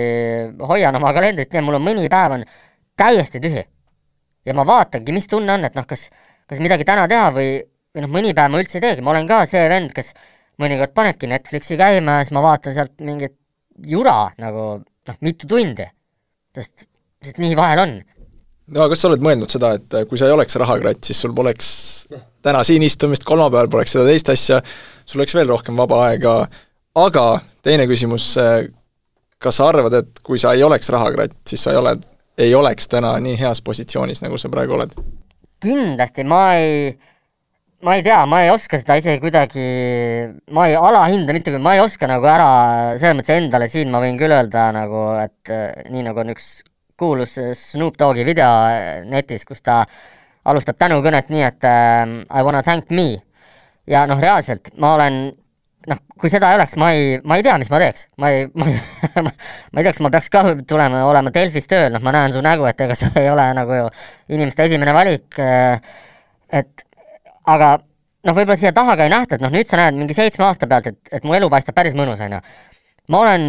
hoian oma kalendrit nii, et mul on mõni päev on täiesti tühi. ja ma vaatangi, mis tunne on, et noh, kas, kas midagi täna teha või või noh, mõni päev ma üldse ei teegi, ma olen ka see vend, kes mõnikord panebki Netflixi käima ja siis ma vaatan sealt mingit jura nagu noh, mitu tundi. sest, sest nii vahel on. no kas sa oled mõelnud seda, et kui sa ei oleks rahakratt, siis sul poleks täna siin istumist, kolmapäeval poleks seda teist asja, sul oleks veel rohkem vaba aega, aga teine küsimus, kas sa arvad, et kui sa ei oleks rahakratt, siis sa ei ole, ei oleks täna nii heas positsioonis, nagu sa praegu oled? kindlasti ma ei ma ei tea, ma ei oska seda isegi kuidagi, ma ei alahinda mitte, ma ei oska nagu ära, selles mõttes endale siin ma võin küll öelda nagu, et äh, nii nagu on üks kuulus Snoop Dogi video äh, netis, kus ta alustab tänukõnet nii, et I wanna thank me. ja noh, reaalselt ma olen noh, kui seda ei oleks, ma ei, ma ei tea, mis ma teeks, ma ei, <laughs> ma ei ma ei tea, kas ma peaks ka tulema, olema Delfis tööl, noh, ma näen su nägu, et ega see ei ole nagu ju inimeste esimene valik, et aga noh, võib-olla siia taha ka ei nähta, et noh, nüüd sa näed mingi seitsme aasta pealt, et, et mu elu paistab päris mõnus, on ju. ma olen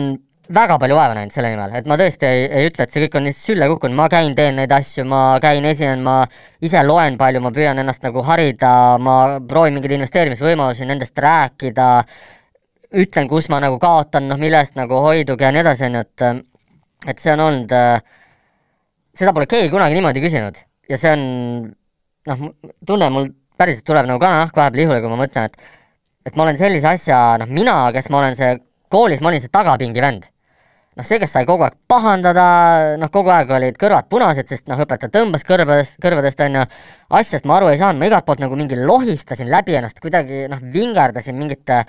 väga palju vaeva näinud selle nimel, et ma tõesti ei, ei ütle, et see kõik on lihtsalt sülle kukkunud, ma käin, teen neid asju, ma käin, esinen, ma ise loen palju, ma püüan ennast nagu harida, ma proovin mingeid investeerimisvõimalusi, nendest rääkida, ütlen, kus ma nagu kaotan, noh, mille eest nagu hoiduge ja nii edasi, on ju, et et see on olnud, seda pole keegi kunagi niimoodi küsinud. Ja see on noh, tunne mul päriselt tuleb nagu kananahk vahepeal ihule, kui ma mõtlen, et et ma olen sellise asja, noh, mina, kes ma olen see, koolis ma olin see tagapingi vend. noh, see, kes sai kogu aeg pahandada, noh, kogu aeg olid kõrvad punased, sest noh, õpetaja tõmbas kõrvadest, kõrvadest, on ju, asjast ma aru ei saanud, ma igalt poolt nagu mingi lohistasin läbi ennast, kuidagi noh, vingerdasin mingite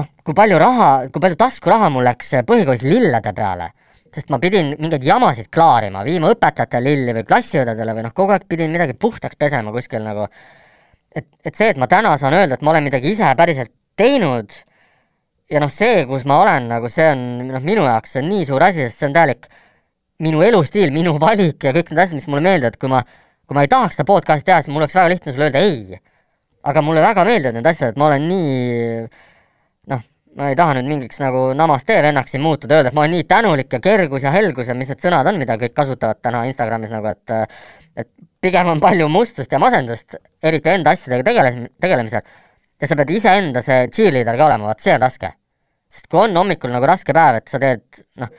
noh, kui palju raha, kui palju taskuraha mul läks põhikoolis lillede peale. Sest ma pidin mingeid jamasid klaarima, viima õpetajatele lilli või klassiõdedele või noh, kogu aeg pidin midagi puhtaks pesema kuskil nagu et, et see, et ma täna saan öelda, et ma olen midagi ise päriselt teinud ja noh, see, kus ma olen, nagu see on noh, minu jaoks see on nii suur asi, sest see on täielik minu elustiil, minu <laughs> valik ja kõik need asjad, mis mulle meeldivad, kui ma, kui ma ei tahaks seda podcast'i teha, siis mul oleks väga lihtne sulle öelda ei. aga mulle väga meeldivad need asjad, ma olen nii noh, ma ei taha nüüd mingiks nagu namaste vennaks siin muutuda, öelda, et ma olen nii tänulik ja kergus ja helgus ja mis need sõnad on, mida kõik kasutavad täna Instagramis nagu, et et pigem on palju mustust ja masendust, eriti enda asjadega tegeles-, tegelemisel, ja sa pead iseenda see cheerleader ka olema, vot see on raske. sest kui on hommikul nagu raske päev, et sa teed noh,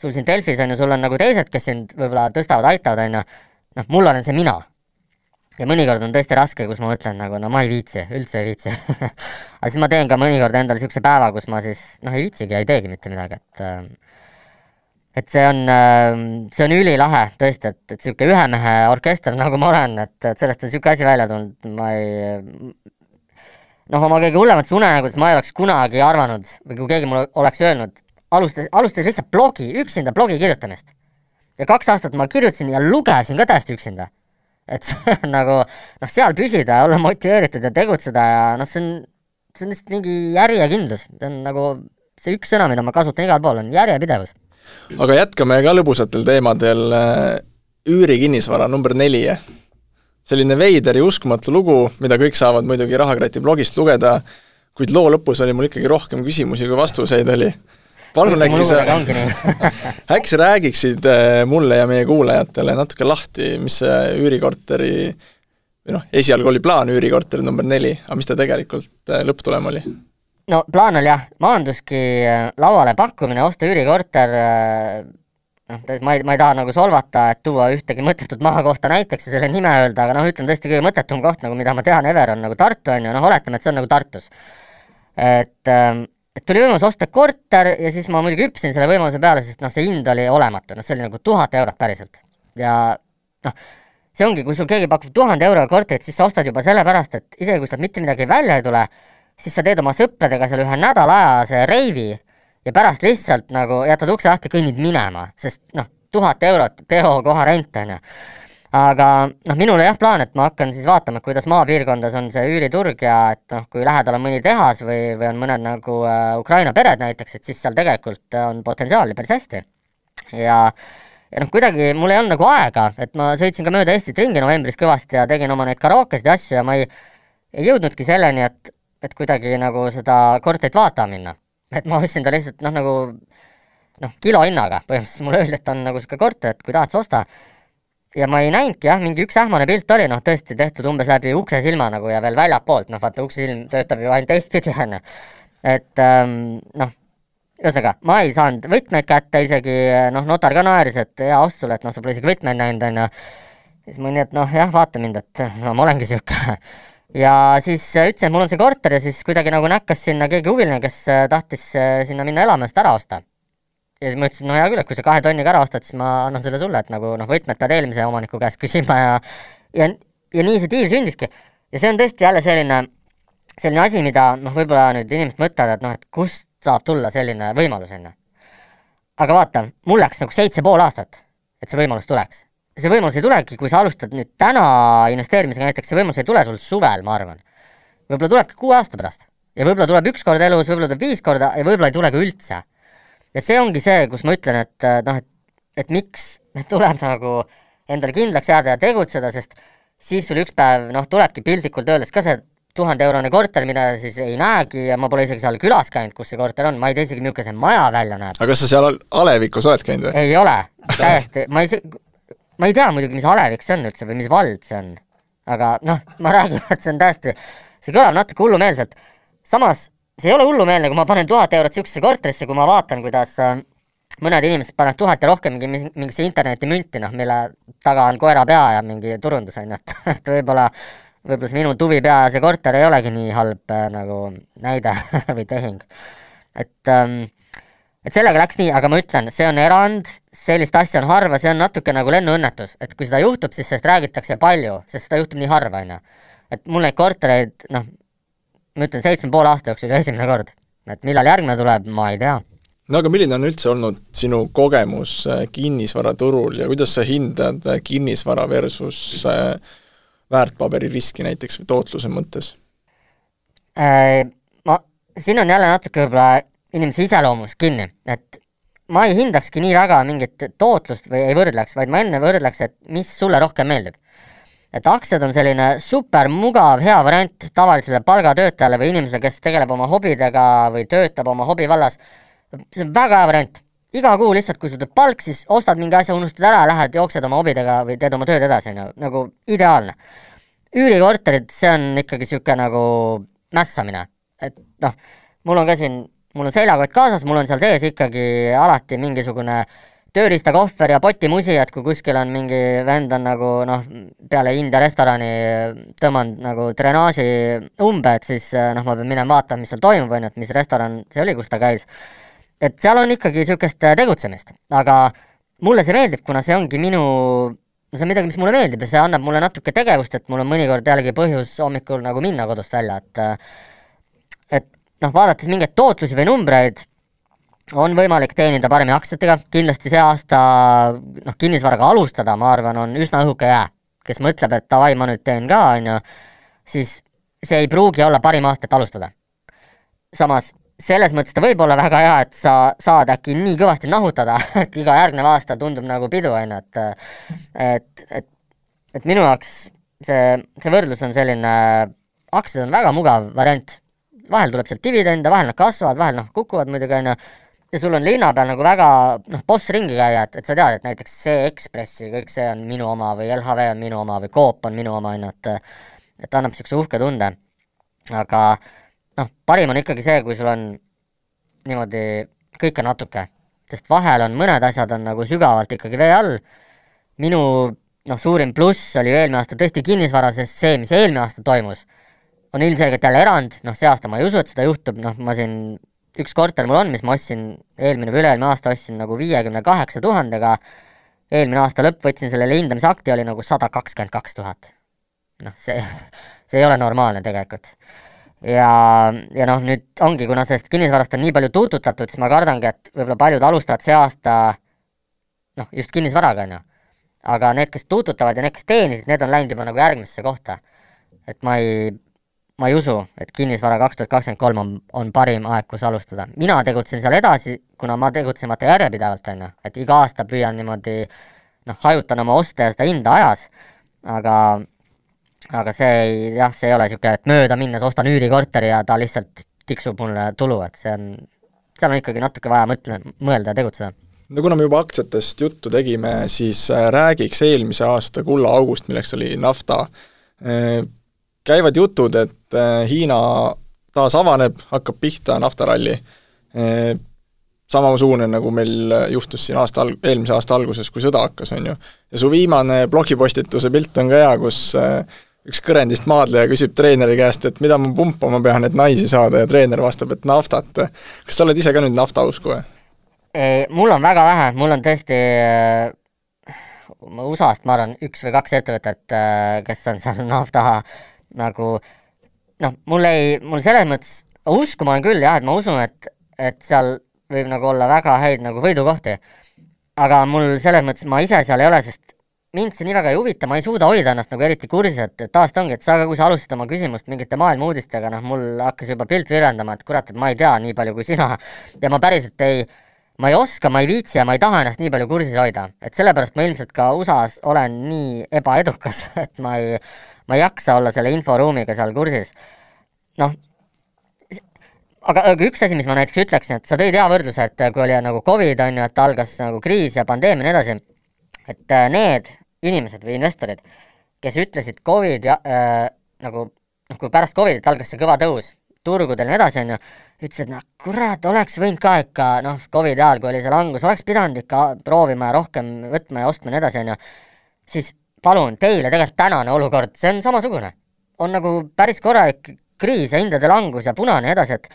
sul siin Delfis on ju, sul on nagu teised, kes sind võib-olla tõstavad, aitavad, on ju, noh, mul olen see mina. ja mõnikord on tõesti raske, kus ma mõtlen nagu no ma ei viitsi, üldse ei viitsi <laughs> aga siis ma teen ka mõnikord endale niisuguse päeva, kus ma siis noh, ei viitsigi ja ei teegi mitte midagi, et äh, et see on, ähm, see on ülilahe tõesti, et, et niisugune ühe mehe orkester, <laughs> nagu ma olen, et, et sellest on niisugune asi välja tulnud, ma ei noh, oma kõige hullemates unenägudes ma ei oleks kunagi arvanud või kui keegi mulle oleks öelnud, alustas, alustas lihtsalt blogi, üksinda blogi kirjutamist. ja kaks aastat ma kirjutasin ja lugesin ka täiesti üksinda. et <laughs> see on nagu noh, seal püsida olla motiveeritud ja tegutseda ja noh, see on, see on lihtsalt mingi järjekindlus, see on nagu see üks sõna, mida ma kasutan igal pool, on järjepidevus aga jätkame ka lõbusatel teemadel, äh, üürikinnisvara number neli. selline veider ja uskumatu lugu, mida kõik saavad muidugi Rahakrati blogist lugeda, kuid loo lõpus oli mul ikkagi rohkem küsimusi, kui vastuseid oli. palun äkki sa, <laughs> äkki sa räägiksid äh, mulle ja meie kuulajatele natuke lahti, mis see üürikorteri või noh, esialgu oli plaan üürikorteri number neli, aga mis ta tegelikult äh, lõpptulem oli? No plaan oli jah, maanduski äh, lauale pakkumine osta üürikorter, äh, noh, ma ei, ma ei taha nagu solvata, et tuua ühtegi mõttetut maakohta näiteks ja selle nime öelda, aga noh, ütlen tõesti kõige mõttetum koht nagu, mida ma tean, Ever on nagu Tartu, on ju, noh, oletame, et see on nagu Tartus. et, ähm, et tuli võimalus osta korter ja siis ma muidugi hüppasin selle võimaluse peale, sest noh, see hind oli olematu, noh, see oli nagu tuhat eurot päriselt. ja noh, see ongi, kui sul keegi pakub tuhande euroga korterit, siis sa ostad juba sellepärast, et isegi kui sealt mitte midagi välja ei tule, siis sa teed oma sõpradega seal ühe nädala ajase reivi ja pärast lihtsalt nagu jätad ukse lahti, kõnnid minema, sest noh, tuhat eurot peokoha rent, on ju. aga noh, minul jah plaan, et ma hakkan siis vaatama, kuidas maapiirkondades on see üüriturg ja et noh, kui lähedal on mõni tehas või, või on mõned nagu äh, Ukraina pered näiteks, et siis seal tegelikult on potentsiaali päris hästi. ja ja noh, kuidagi mul ei olnud nagu aega, et ma sõitsin ka mööda Eestit ringi novembris kõvasti ja tegin oma neid karookesid ja asju ja ma ei, ei jõudnudki selleni, et et kuidagi nagu seda korterit vaatama minna. et ma ostsin ta lihtsalt noh, nagu noh, kilohinnaga, põhimõtteliselt mulle öeldi, et on nagu niisugune korter, et kui tahad, sa osta. ja ma ei näinudki jah, mingi üks ähmane pilt oli, noh tõesti tehtud umbes läbi uksesilma nagu ja veel väljapoolt, noh vaata uksesilm töötab ju ainult teistpidi, on ju. et ähm, noh, ühesõnaga, ma ei saanud võtmeid kätte isegi, noh, notar ka naeris, et hea ost sulle, et noh, sa pole isegi võtmeid näinud, on ju. siis ma olin, et noh, jah, vaata mind, et no ma olengi niisugune <laughs> ja siis äh, ütlesin, et mul on see korter ja siis kuidagi nagu näkkas sinna keegi huviline, kes äh, tahtis äh, sinna minna elama seda ära osta. ja siis ma ütlesin, no hea küll, et kui sa kahe tonniga ära ostad, siis ma annan selle sulle, et nagu noh, võtmed pead eelmise omaniku käest küsima ja ja, ja nii see diil sündiski. ja see on tõesti jälle selline, selline asi, mida noh, võib-olla nüüd inimesed mõtlevad, et noh, et kust saab tulla selline võimalus, on ju. aga vaata, mul läks nagu seitse pool aastat, et see võimalus tuleks see võimalus ei tulegi, kui sa alustad nüüd täna investeerimisega näiteks, see võimalus ei tule sul suvel, ma arvan. võib-olla tulebki kuue aasta pärast ja võib-olla tuleb üks kord elus, võib-olla tuleb viis korda ja võib-olla ei tule ka üldse. ja see ongi see, kus ma ütlen, et noh, et, et miks <laughs> tuleb nagu endale kindlaks jääda ja tegutseda, sest siis sul üks päev noh, tulebki piltlikult öeldes ka see tuhandeeurone korter, mida siis ei näegi ja ma pole isegi seal külas käinud, kus see korter on, ma ei tea isegi, milline see maja välja näeb. aga kas sa seal Alevikus oled käinud või? ei ole, täiesti, ma ei, ma ei tea muidugi, mis Alevik see on üldse või mis vald see on. aga noh, ma räägin, et see on täiesti, see kõlab natuke hullumeelselt. samas see ei ole hullumeelne, kui ma panen tuhat eurot niisugusesse korterisse, kui ma vaatan, kuidas äh, mõned inimesed panevad tuhat ja rohkem mingi, mingisse internetimünti, noh, mille taga on koera pea ja mingi turundus, on ju, et, <laughs> et võib-olla võib-olla see minu tuvipea ja see korter ei olegi nii halb äh, nagu näide <laughs> või tehing. et ähm, et sellega läks nii, aga ma ütlen, see on erand, sellist asja on harva, see on natuke nagu lennuõnnetus, et kui seda juhtub, siis sellest räägitakse palju, sest seda juhtub nii harva, on ju. et mul neid kortereid, noh, ma ütlen, seitsme poole aasta jooksul esimene kord. et millal järgmine tuleb, ma ei tea. no aga milline on üldse olnud sinu kogemus äh, kinnisvaraturul ja kuidas sa hindad äh, kinnisvara versus äh, väärtpaberi riski näiteks või tootluse mõttes? Ma, siin on jälle natuke võib-olla inimese iseloomust kinni, et ma ei hindakski nii väga mingit tootlust või ei võrdleks, vaid ma enne võrdleks, et mis sulle rohkem meeldib. et aktsiad on selline super mugav, hea variant tavalisele palgatöötajale või inimesele, kes tegeleb oma hobidega või töötab oma hobi vallas, see on väga hea variant iga kuu lihtsalt, kui sul tuleb palk, siis ostad mingi asja, unustad ära, lähed jooksed oma hobidega või teed oma tööd edasi, on ju, nagu ideaalne. üürikorterid, see on ikkagi niisugune nagu mässamine, et noh, mul on ka siin, mul on seljakott kaasas, mul on seal sees ikkagi alati mingisugune tööriistakohver ja potimusi, et kui kuskil on mingi vend on nagu noh, peale India restorani tõmmanud nagu drenaaži umbe, et siis noh, ma pean minema vaatama, mis seal toimub, on ju, et mis restoran see oli, kus ta käis. Et seal on ikkagi niisugust äh, tegutsemist, aga mulle see meeldib, kuna see ongi minu, see on midagi, mis mulle meeldib ja see annab mulle natuke tegevust, et mul on mõnikord jällegi põhjus hommikul nagu minna kodust välja, et äh, et noh, vaadates mingeid tootlusi või numbreid, on võimalik teenida paremini aktsiatega, kindlasti see aasta noh, kinnisvaraga alustada, ma arvan, on üsna õhuke jää. kes mõtleb, et davai, ma nüüd teen ka, on ju, siis see ei pruugi olla parim aasta, et alustada. samas selles mõttes ta võib olla väga hea, et sa saad äkki nii kõvasti nahutada, <laughs> et iga järgnev aasta tundub nagu pidu, on ju, et et, et, et minu jaoks see, see võrdlus on selline, aktsiad on väga mugav variant. Vahel tuleb sealt dividende, vahel nad kasvavad, vahel noh, kukuvad muidugi, on ju, ja sul on linna peal nagu väga noh, boss ringi käia, et, et sa tead, et näiteks see Ekspressi, kõik see on minu oma või LHV on minu oma või Coop on minu oma, on ju, et et annab niisuguse uhke tunde. aga noh, parim on ikkagi see, kui sul on niimoodi kõike natuke, sest vahel on mõned asjad on nagu sügavalt ikkagi vee all. minu noh, suurim pluss oli eelmine aasta tõesti kinnisvara, sest see, mis eelmine aasta toimus, on ilmselgelt jälle erand, noh, see aasta ma ei usu, et seda juhtub, noh, ma siin, üks korter mul on, mis ma ostsin eelmine või üle-eelmine aasta ostsin nagu viiekümne kaheksa tuhandega, eelmine aasta lõpp võtsin sellele hindamisakti, oli nagu sada kakskümmend kaks tuhat. noh, see, see ei ole normaalne tegelikult ja, ja noh, nüüd ongi, kuna sellest kinnisvarast on nii palju tuututatud, siis ma kardangi, et võib-olla paljud alustavad see aasta noh, just kinnisvaraga, on ju. aga need, kes tuututavad ja need, kes teenisid, need on läinud juba nagu järgmisse kohta. et ma ei, ma ei usu, et kinnisvara kaks tuhat kakskümmend kolm on, on parim aeg, kus alustada. mina tegutsen seal edasi, kuna ma tegutsen vaata järjepidevalt, on ju, et iga aasta püüan niimoodi noh, hajutan oma oste ja seda hinda ajas, aga aga see ei, jah, see ei ole niisugune, et mööda minnes ostan üürikorteri ja ta lihtsalt tiksub mulle tulu, et see on, seal on ikkagi natuke vaja mõtle, mõelda ja tegutseda. no kuna me juba aktsiatest juttu tegime, siis äh, räägiks eelmise aasta kullaaugust, milleks oli nafta. Äh, käivad jutud, et äh, Hiina taas avaneb, hakkab pihta naftaralli. samasugune, nagu meil juhtus siin aasta alg-, eelmise aasta alguses, kui sõda hakkas, on ju. ja su viimane blogipostituse pilt on ka hea, kus üks kõrendist maadleja küsib treeneri käest, et mida ma pumpama pean, et naisi saada ja treener vastab, et naftat. kas sa oled ise ka nüüd naftausku või? mul on väga vähe, mul on tõesti USA-st, ma arvan, üks või kaks ettevõtet, äh, kes on seal <laughs> nafta nagu noh, mul ei, mul selles mõttes, usku ma olen küll jah, et ma usun, et, et seal võib nagu olla väga häid nagu võidukohti. aga mul selles mõttes, ma ise seal ei ole, sest mind see nii väga ei huvita, ma ei suuda hoida ennast nagu eriti kursis, et, et taas ta ongi, et sa kui sa alustasid oma küsimust mingite maailma uudistega, noh, mul hakkas juba pilt virendama, et kurat, et ma ei tea nii palju kui sina. ja ma päriselt ei, ma ei oska, ma ei viitsi ja ma ei taha ennast nii palju kursis hoida, et sellepärast ma ilmselt ka USA-s olen nii ebaedukas, <laughs> et ma ei, ma ei jaksa olla selle inforuumiga seal kursis. noh, aga, aga üks asi, mis ma näiteks ütleksin, et sa tõid hea võrdluse, et kui oli nagu Covid on ju, et algas nagu kriis ja pandeemia ja nii edasi, et äh, need inimesed või investorid, kes ütlesid Covid ja äh, nagu noh, kui pärast Covidit algas see kõva tõus turgudel ja nii edasi, on ju, ütles, et noh, kurat, oleks võinud ka ikka noh, Covidi ajal, kui oli see langus, oleks pidanud ikka proovima ja rohkem võtma ja ostma ja nii edasi, on ju, siis palun, teile tegelikult tänane olukord, see on samasugune. on nagu päris korralik kriis ja hindade langus ja punane ja edasi, et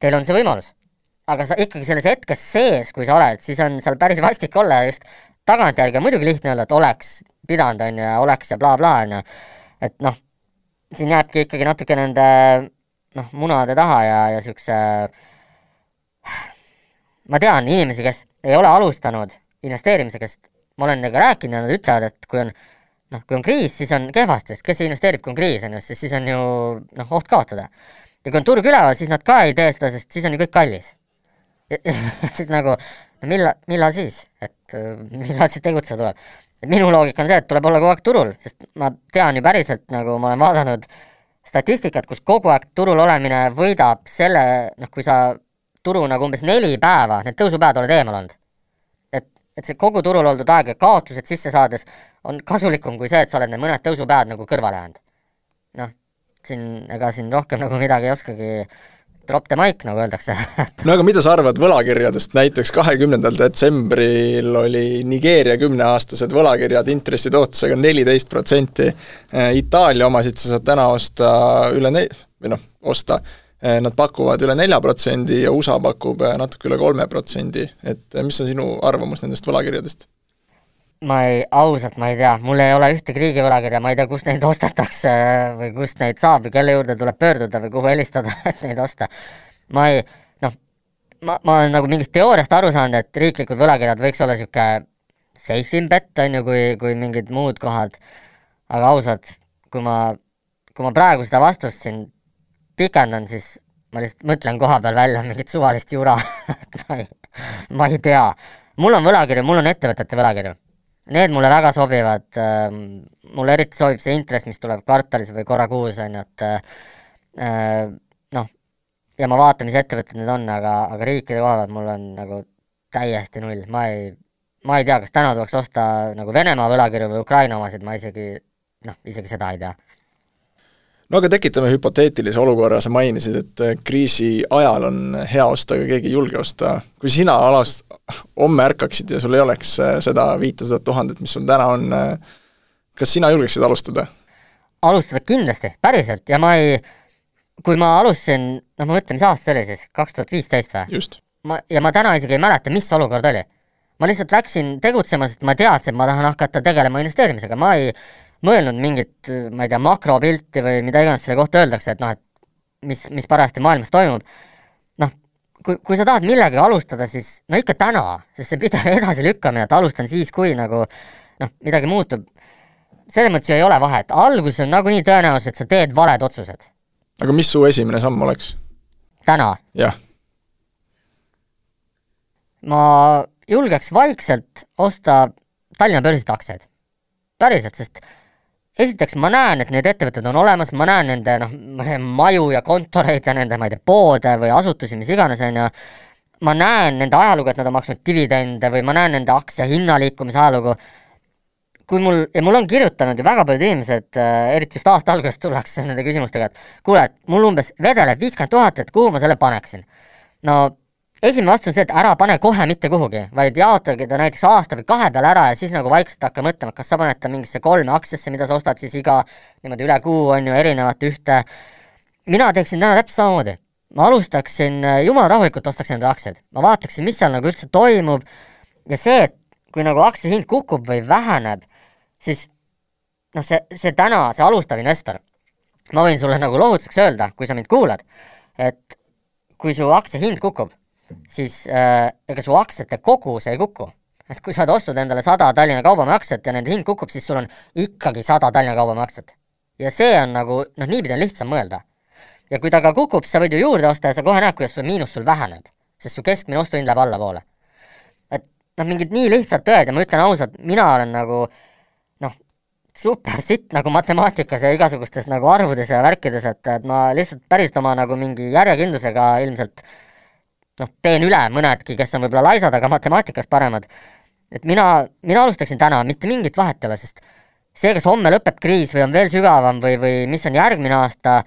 teil on see võimalus. aga sa ikkagi selles hetkes sees, kui sa oled, siis on seal päris vastik olla ja just tagantjärgi on muidugi lihtne öelda, et oleks pidanud, on ju, ja oleks ja blablabla, on ju, et noh, siin jääbki ikkagi natuke nende noh, munade taha ja, ja niisuguse ma tean inimesi, kes ei ole alustanud investeerimisega, sest ma olen nendega rääkinud ja nad ütlevad, et kui on noh, kui on kriis, siis on kehvasti, sest kes investeerib, kui on kriis, on ju, sest siis on ju noh, oht kaotada. ja kui on turg üleval, siis nad ka ei tee seda, sest siis on ju kõik kallis. <laughs> siis nagu, no millal, millal siis, et millal siis tegutseda tuleb? et minu loogika on see, et tuleb olla kogu aeg turul, sest ma tean ju päriselt, nagu ma olen vaadanud äh, statistikat, kus kogu aeg turul olemine võidab selle, noh, kui sa turu nagu umbes neli päeva, need tõusupäevad oled eemal olnud. et, et see kogu turul oldud aeg ja kaotused sisse saades on kasulikum kui see, et sa oled need mõned tõusupäevad nagu kõrvale jäänud. noh, siin, ega siin rohkem nagu midagi ei oskagi drop the mic, nagu öeldakse. <laughs> No aga mida sa arvad võlakirjadest, näiteks kahekümnendal detsembril oli Nigeeria kümneaastased võlakirjad intressitootlusega neliteist protsenti, Itaalia omasid sa saad täna osta üle ne-, või noh, osta, nad pakuvad üle nelja protsendi ja USA pakub natuke üle kolme protsendi, et mis on sinu arvamus nendest võlakirjadest? Ma ei, ausalt ma ei tea, mul ei ole ühtegi riigivõlakirja, ma ei tea, kust neid ostetakse või kust neid saab või kelle juurde tuleb pöörduda või kuhu helistada, <laughs> et neid osta. ma ei, noh, ma, ma olen nagu mingist teooriast aru saanud, et riiklikud võlakirjad võiks olla niisugune safe in bet, on ju, kui, kui mingid muud kohad, aga ausalt, kui ma, kui ma praegu seda vastust siin pikendan, siis ma lihtsalt mõtlen koha peal välja mingit suvalist jura <laughs> ma ei, ma ei tea. mul on võlakirju, mul on ettevõtete võlakirju Need mulle väga sobivad, ähm, mulle eriti sobib see intress, mis tuleb kvartalis või korra kuus, on ju, et äh, noh, ja ma vaatan, mis ettevõtted need on, aga, aga riikide koha pealt mul on nagu täiesti null, ma ei, ma ei tea, kas täna tuleks osta nagu Venemaa võlakirju või Ukraina omasid, ma isegi noh, isegi seda ei tea no aga tekitame hüpoteetilise olukorra, sa mainisid, et äh, kriisi ajal on hea osta, aga keegi ei julge osta. kui sina alas homme ärkaksid ja sul ei oleks äh, seda viitesadat tuhandet, mis sul täna on, äh, kas sina julgeksid alustada? alustada kindlasti, päriselt, ja ma ei, kui ma alustasin, noh, ma mõtlen, mis aasta see oli siis, kaks tuhat viisteist või? just. ma, ja ma täna isegi ei mäleta, mis olukord oli. ma lihtsalt läksin tegutsema, sest ma teadsin, et ma tahan hakata tegelema investeerimisega, ma ei mõelnud mingit, ma ei tea, makropilti või mida iganes selle kohta öeldakse, et noh, et mis, mis parajasti maailmas toimub, noh, kui, kui sa tahad millegagi alustada, siis no ikka täna, sest see pidev <laughs> edasilükkamine, et alustan siis, kui nagu noh, midagi muutub, selles mõttes ju ei ole vahet, alguses on nagunii tõenäosus, et sa teed valed otsused. aga mis su esimene samm oleks? täna? jah. ma julgeks vaikselt osta Tallinna börsilt aktsiaid. päriselt, sest esiteks ma näen, et need ettevõtted on olemas, ma näen nende noh, maju ja kontoreid ja nende, ma ei tea, poode või asutusi, mis iganes, on ju, ma näen nende ajalugu, et nad on maksnud dividende või ma näen nende aktsia hinnaliikumise ajalugu, kui mul, ja mul on kirjutanud ju väga paljud inimesed äh,, eriti just aasta alguses tullakse nende küsimustega, et kuule, et mul umbes vedeleb viiskümmend tuhat, et kuhu ma selle paneksin. no esimene vastus on see, et ära pane kohe mitte kuhugi, vaid jaotage ta näiteks aasta või kahe peale ära ja siis nagu vaikselt hakka mõtlema, kas sa paned ta mingisse kolme aktsiasse, mida sa ostad siis iga niimoodi üle kuu, on ju, erinevat ühte. mina teeksin täna täpselt samamoodi. ma alustaksin, jumala rahulikult ostaks endale aktsiaid. ma vaataksin, mis seal nagu üldse toimub ja see, et kui nagu aktsia hind kukub või väheneb, siis noh, see, see täna, see alustav investor, ma võin sulle nagu lohutuseks öelda, kui sa mind kuulad, et kui su aktsia hind kukub siis äh, ega su aktsiate kogus ei kuku. et kui sa oled ostnud endale sada Tallinna Kaubamäe aktsiat ja nende hind kukub, siis sul on ikkagi sada Tallinna Kaubamäe aktsiat. ja see on nagu, noh, niipidi on lihtsam mõelda. ja kui ta ka kukub, siis sa võid ju juurde osta ja sa kohe näed, kuidas su miinus sul väheneb, sest su keskmine ostuhind läheb allapoole. noh, mingid nii lihtsad tõed ja ma ütlen ausalt, mina olen nagu noh, super sitt nagu matemaatikas ja igasugustes nagu arvudes ja värkides, et, et ma lihtsalt päriselt oma nagu mingi järjekindlusega ilmselt noh, teen üle mõnedki, kes on võib-olla laisad, aga matemaatikas paremad. et mina, mina alustaksin täna, mitte mingit vahet ei ole, sest see, kas homme lõpeb kriis või on veel sügavam või, või mis on järgmine aasta,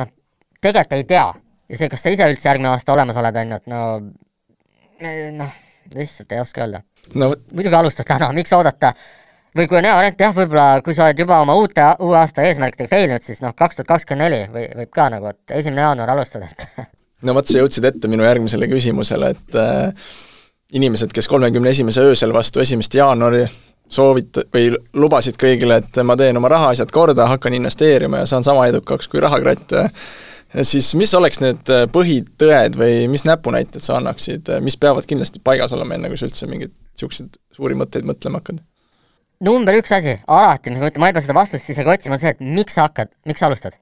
noh, tegelikult ei tea. ja see, kas sa ise üldse järgmine aasta olemas oled, on ju, et no noh, lihtsalt ei oska öelda no muidugi alustad täna, miks oodata, või kui on hea variant, jah, võib-olla kui sa oled juba oma uute, uue aasta eesmärkidega failinud, siis noh, kaks tuhat kakskümmend neli või võib ka nagu, et esimene jaanuar alustada, et <laughs> no vot, sa jõudsid ette minu järgmisele küsimusele, et äh, inimesed, kes kolmekümne esimese öösel vastu esimest jaanuari soovit- või lubasid kõigile, et ma teen oma rahaasjad korda, hakkan investeerima ja saan sama edukaks kui rahakratt, siis mis oleks need põhitõed või mis näpunäited sa annaksid, mis peavad kindlasti paigas olema, enne kui sa üldse mingeid niisuguseid suuri mõtteid mõtlema hakkad? number üks asi, alati, mis ma ütlen, ma ei pea seda vastust isegi otsima, on see, et miks sa hakkad, miks sa alustad?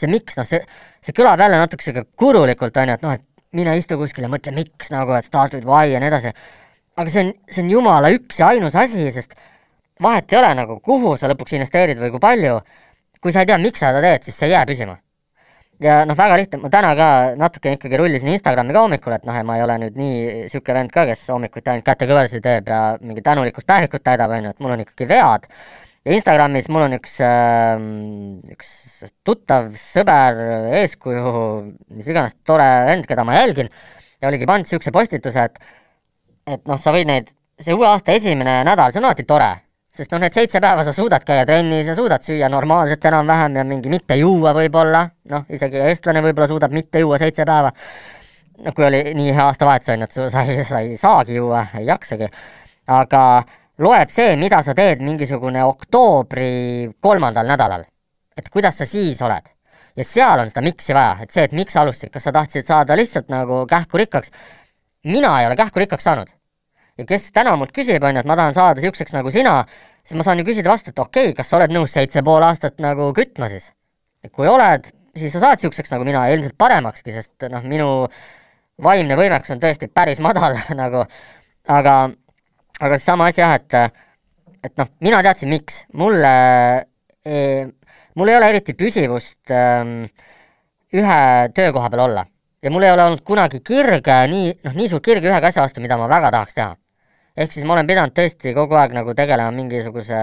See miks, noh, see, see kõlab jälle natuke sihuke kurulikult, on ju, et noh, et mine istu kuskil ja mõtle, miks nagu, et start with why ja nii edasi. aga see on, see on jumala üks ja ainus asi, sest vahet ei ole nagu, kuhu sa lõpuks investeerid või kui palju. kui sa ei tea, miks sa seda teed, siis see ei jää püsima. ja noh, väga lihtne, ma täna ka natuke ikkagi rullisin Instagrami ka hommikul, et noh, ja ma ei ole nüüd nii sihuke vend ka, kes hommikuti ainult kätekõverdusi teeb ja mingi tänulikkust päevikut täidab, on ju, et mul on ikkagi vead. Ja Instagramis mul on üks äh,, üks tuttav, sõber, eeskuju, mis iganes tore vend, keda ma jälgin, ja oligi pannud niisuguse postituse, et et noh, sa võid neid, see uue aasta esimene nädal, see on alati tore, sest noh, need seitse päeva sa suudad käia trennis ja suudad süüa normaalselt enam-vähem ja mingi mitte juua võib-olla, noh, isegi eestlane võib-olla suudab mitte juua seitse päeva, no kui oli nii hea aastavahetus, on ju, et sa ei, sa ei saagi juua, ei jaksagi, aga loeb see, mida sa teed mingisugune oktoobri kolmandal nädalal et kuidas sa siis oled. ja seal on seda miks'i vaja, et see, et miks sa alustasid, kas sa tahtsid saada lihtsalt nagu kähku rikkaks, mina ei ole kähku rikkaks saanud. ja kes täna mult küsib, on ju, et ma tahan saada niisuguseks nagu sina, siis ma saan ju küsida vastu, et okei okay,, kas sa oled nõus seitse pool aastat nagu kütma siis? kui oled, siis sa saad niisuguseks nagu mina, ilmselt paremakski, sest noh, minu vaimne võimekus on tõesti päris madal <laughs> nagu, aga, aga seesama asi jah, et et noh, mina teadsin, miks, mulle e, mul ei ole eriti püsivust ähm, ühe töökoha peal olla. ja mul ei ole olnud kunagi kirge, nii, noh, nii suurt kirge ühegi asja vastu, mida ma väga tahaks teha. ehk siis ma olen pidanud tõesti kogu aeg nagu tegelema mingisuguse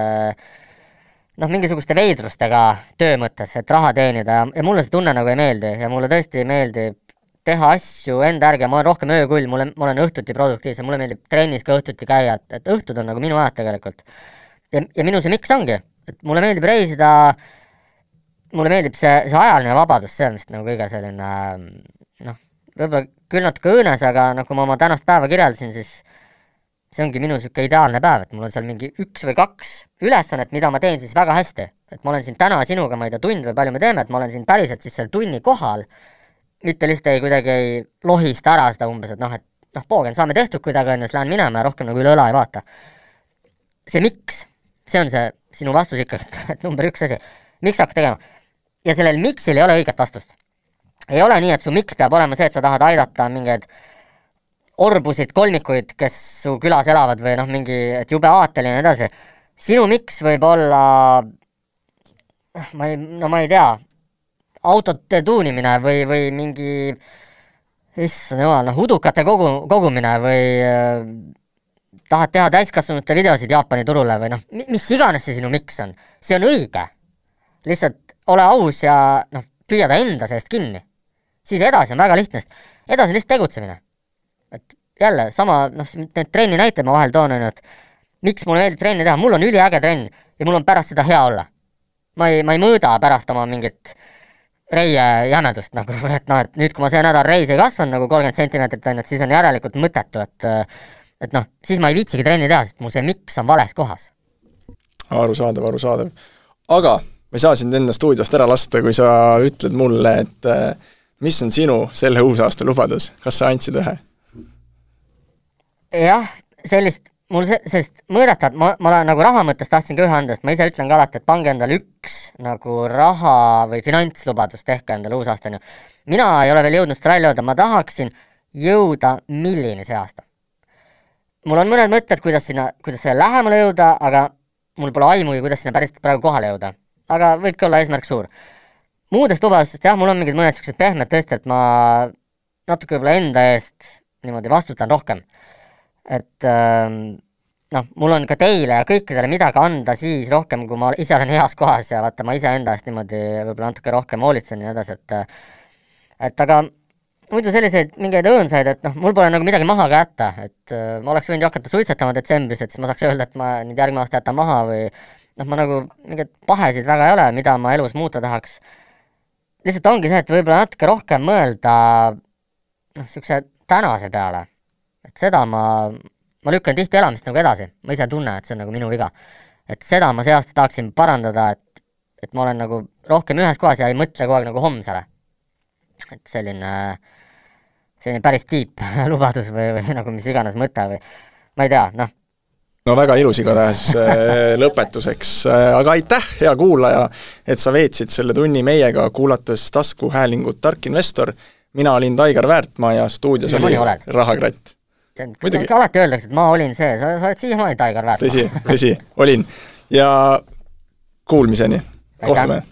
noh, mingisuguste veidrustega töö mõttes, et raha teenida ja, ja mulle see tunne nagu ei meeldi ja mulle tõesti meeldib teha asju enda järgi ma olen rohkem öökull, mulle, ma olen õhtuti produktiivsem, mulle meeldib trennis ka õhtuti käia, et, et õhtud on nagu minu ajad tegelikult. ja, ja minu see miks ongi, et mulle meeldib reisida mulle meeldib see, see ajaline vabadus, see on vist nagu kõige selline noh, võib-olla küll natuke õõnes, aga noh, kui ma oma tänast päeva kirjeldasin, siis see ongi minu niisugune ideaalne päev, et mul on seal mingi üks või kaks ülesannet, mida ma teen siis väga hästi. et ma olen siin täna sinuga, ma ei tea, tund või palju me teeme, et ma olen siin päriselt siis seal tunni kohal, mitte lihtsalt ei, kuidagi ei lohista ära seda umbes, et noh, et noh, poogen, saame tehtud kuidagi, on ju, siis lähen minema ja rohkem nagu üle õla ei vaata. see miks, see on see sinu vastus ikkagi, <laughs> et number üks asi, miks hakkad tegema ja sellel miks'il ei ole õiget vastust. ei ole nii, et su miks peab olema see, et sa tahad aidata mingeid orbusid, kolmikuid, kes su külas elavad või noh, mingi, et jube aateline ja nii edasi. sinu miks võib olla, ma ei, no ma ei tea, autode tuunimine või, või mingi issand jumal, noh, udukate kogu, kogumine või äh, tahad teha täiskasvanute videosid Jaapani turule või noh, mis iganes see sinu miks on, see on õige. lihtsalt ole aus ja noh, püüa ta enda seest kinni. siis edasi on väga lihtne, sest edasi lihtsalt tegutsemine. et jälle sama, noh, need trenni näited ma vahel toon, on ju, et miks mulle meeldib trenni teha, mul on üliäge trenn ja mul on pärast seda hea olla. ma ei, ma ei mõõda pärast oma mingit reie jämedust nagu, <laughs> et noh, et nüüd, kui ma see nädal reis ei kasvanud nagu kolmkümmend sentimeetrit, on ju, et siis on järelikult mõttetu, et et noh, siis ma ei viitsigi trenni teha, sest mu see miks on vales kohas. arusaadav, arusaadav. aga ma ei saa sind enda stuudiost ära lasta, kui sa ütled mulle, et äh, mis on sinu selle uusaasta lubadus, kas sa andsid ühe? jah, sellist, mul see, sellist mõõdetavat, ma, ma olen nagu raha mõttes tahtsin ka ühe anda, sest ma ise ütlen ka alati, et pange endale üks nagu raha või finantslubadus, tehke endale uusaastani. mina ei ole veel jõudnud seda välja öelda, ma tahaksin jõuda millini see aasta. mul on mõned mõtted, kuidas sinna, kuidas sellele lähemale jõuda, aga mul pole aimugi, kuidas sinna päriselt praegu kohale jõuda. aga võibki olla eesmärk suur. muudest lubadustest jah, mul on mingid mõned niisugused pehmed tõesti, et ma natuke võib-olla enda eest niimoodi vastutan rohkem. Et ähm, noh, mul on ka teile ja kõikidele midagi anda siis rohkem, kui ma ise olen heas kohas ja vaata, ma iseenda eest niimoodi võib-olla natuke rohkem hoolitsen ja nii edasi, et et aga muidu selliseid mingeid õõnsaid, et noh, mul pole nagu midagi maha ka jätta, et äh, ma oleks võinud ju hakata suitsetama detsembris, et siis ma saaks öelda, et ma nüüd järgmine aasta jätan maha või noh, ma nagu mingeid pahesid väga ei ole, mida ma elus muuta tahaks. lihtsalt ongi see, et võib-olla natuke rohkem mõelda noh, niisuguse tänase peale. Et seda ma, ma lükkan tihti elamist nagu edasi, ma ise tunnen, et see on nagu minu viga. et seda ma see aasta tahaksin parandada, et, et ma olen nagu rohkem ühes kohas ja ei mõtle kogu aeg nagu homsele. et selline, selline päris tiip <laughs> lubadus või, või nagu mis iganes mõte või ma ei tea, noh, no väga ilus igatahes äh, <laughs> lõpetuseks, äh, aga aitäh, hea kuulaja, et sa veetsid selle tunni meiega, kuulates taskuhäälingut Tark investor mina olin Taigar Väärtmaa ja stuudios oli. Rahakratt. Muidugi alati öeldakse, et ma olin see, sa, sa oled siiamaani Taigar Väärtmaa. tõsi, tõsi, olin. ja kuulmiseni, kohtume!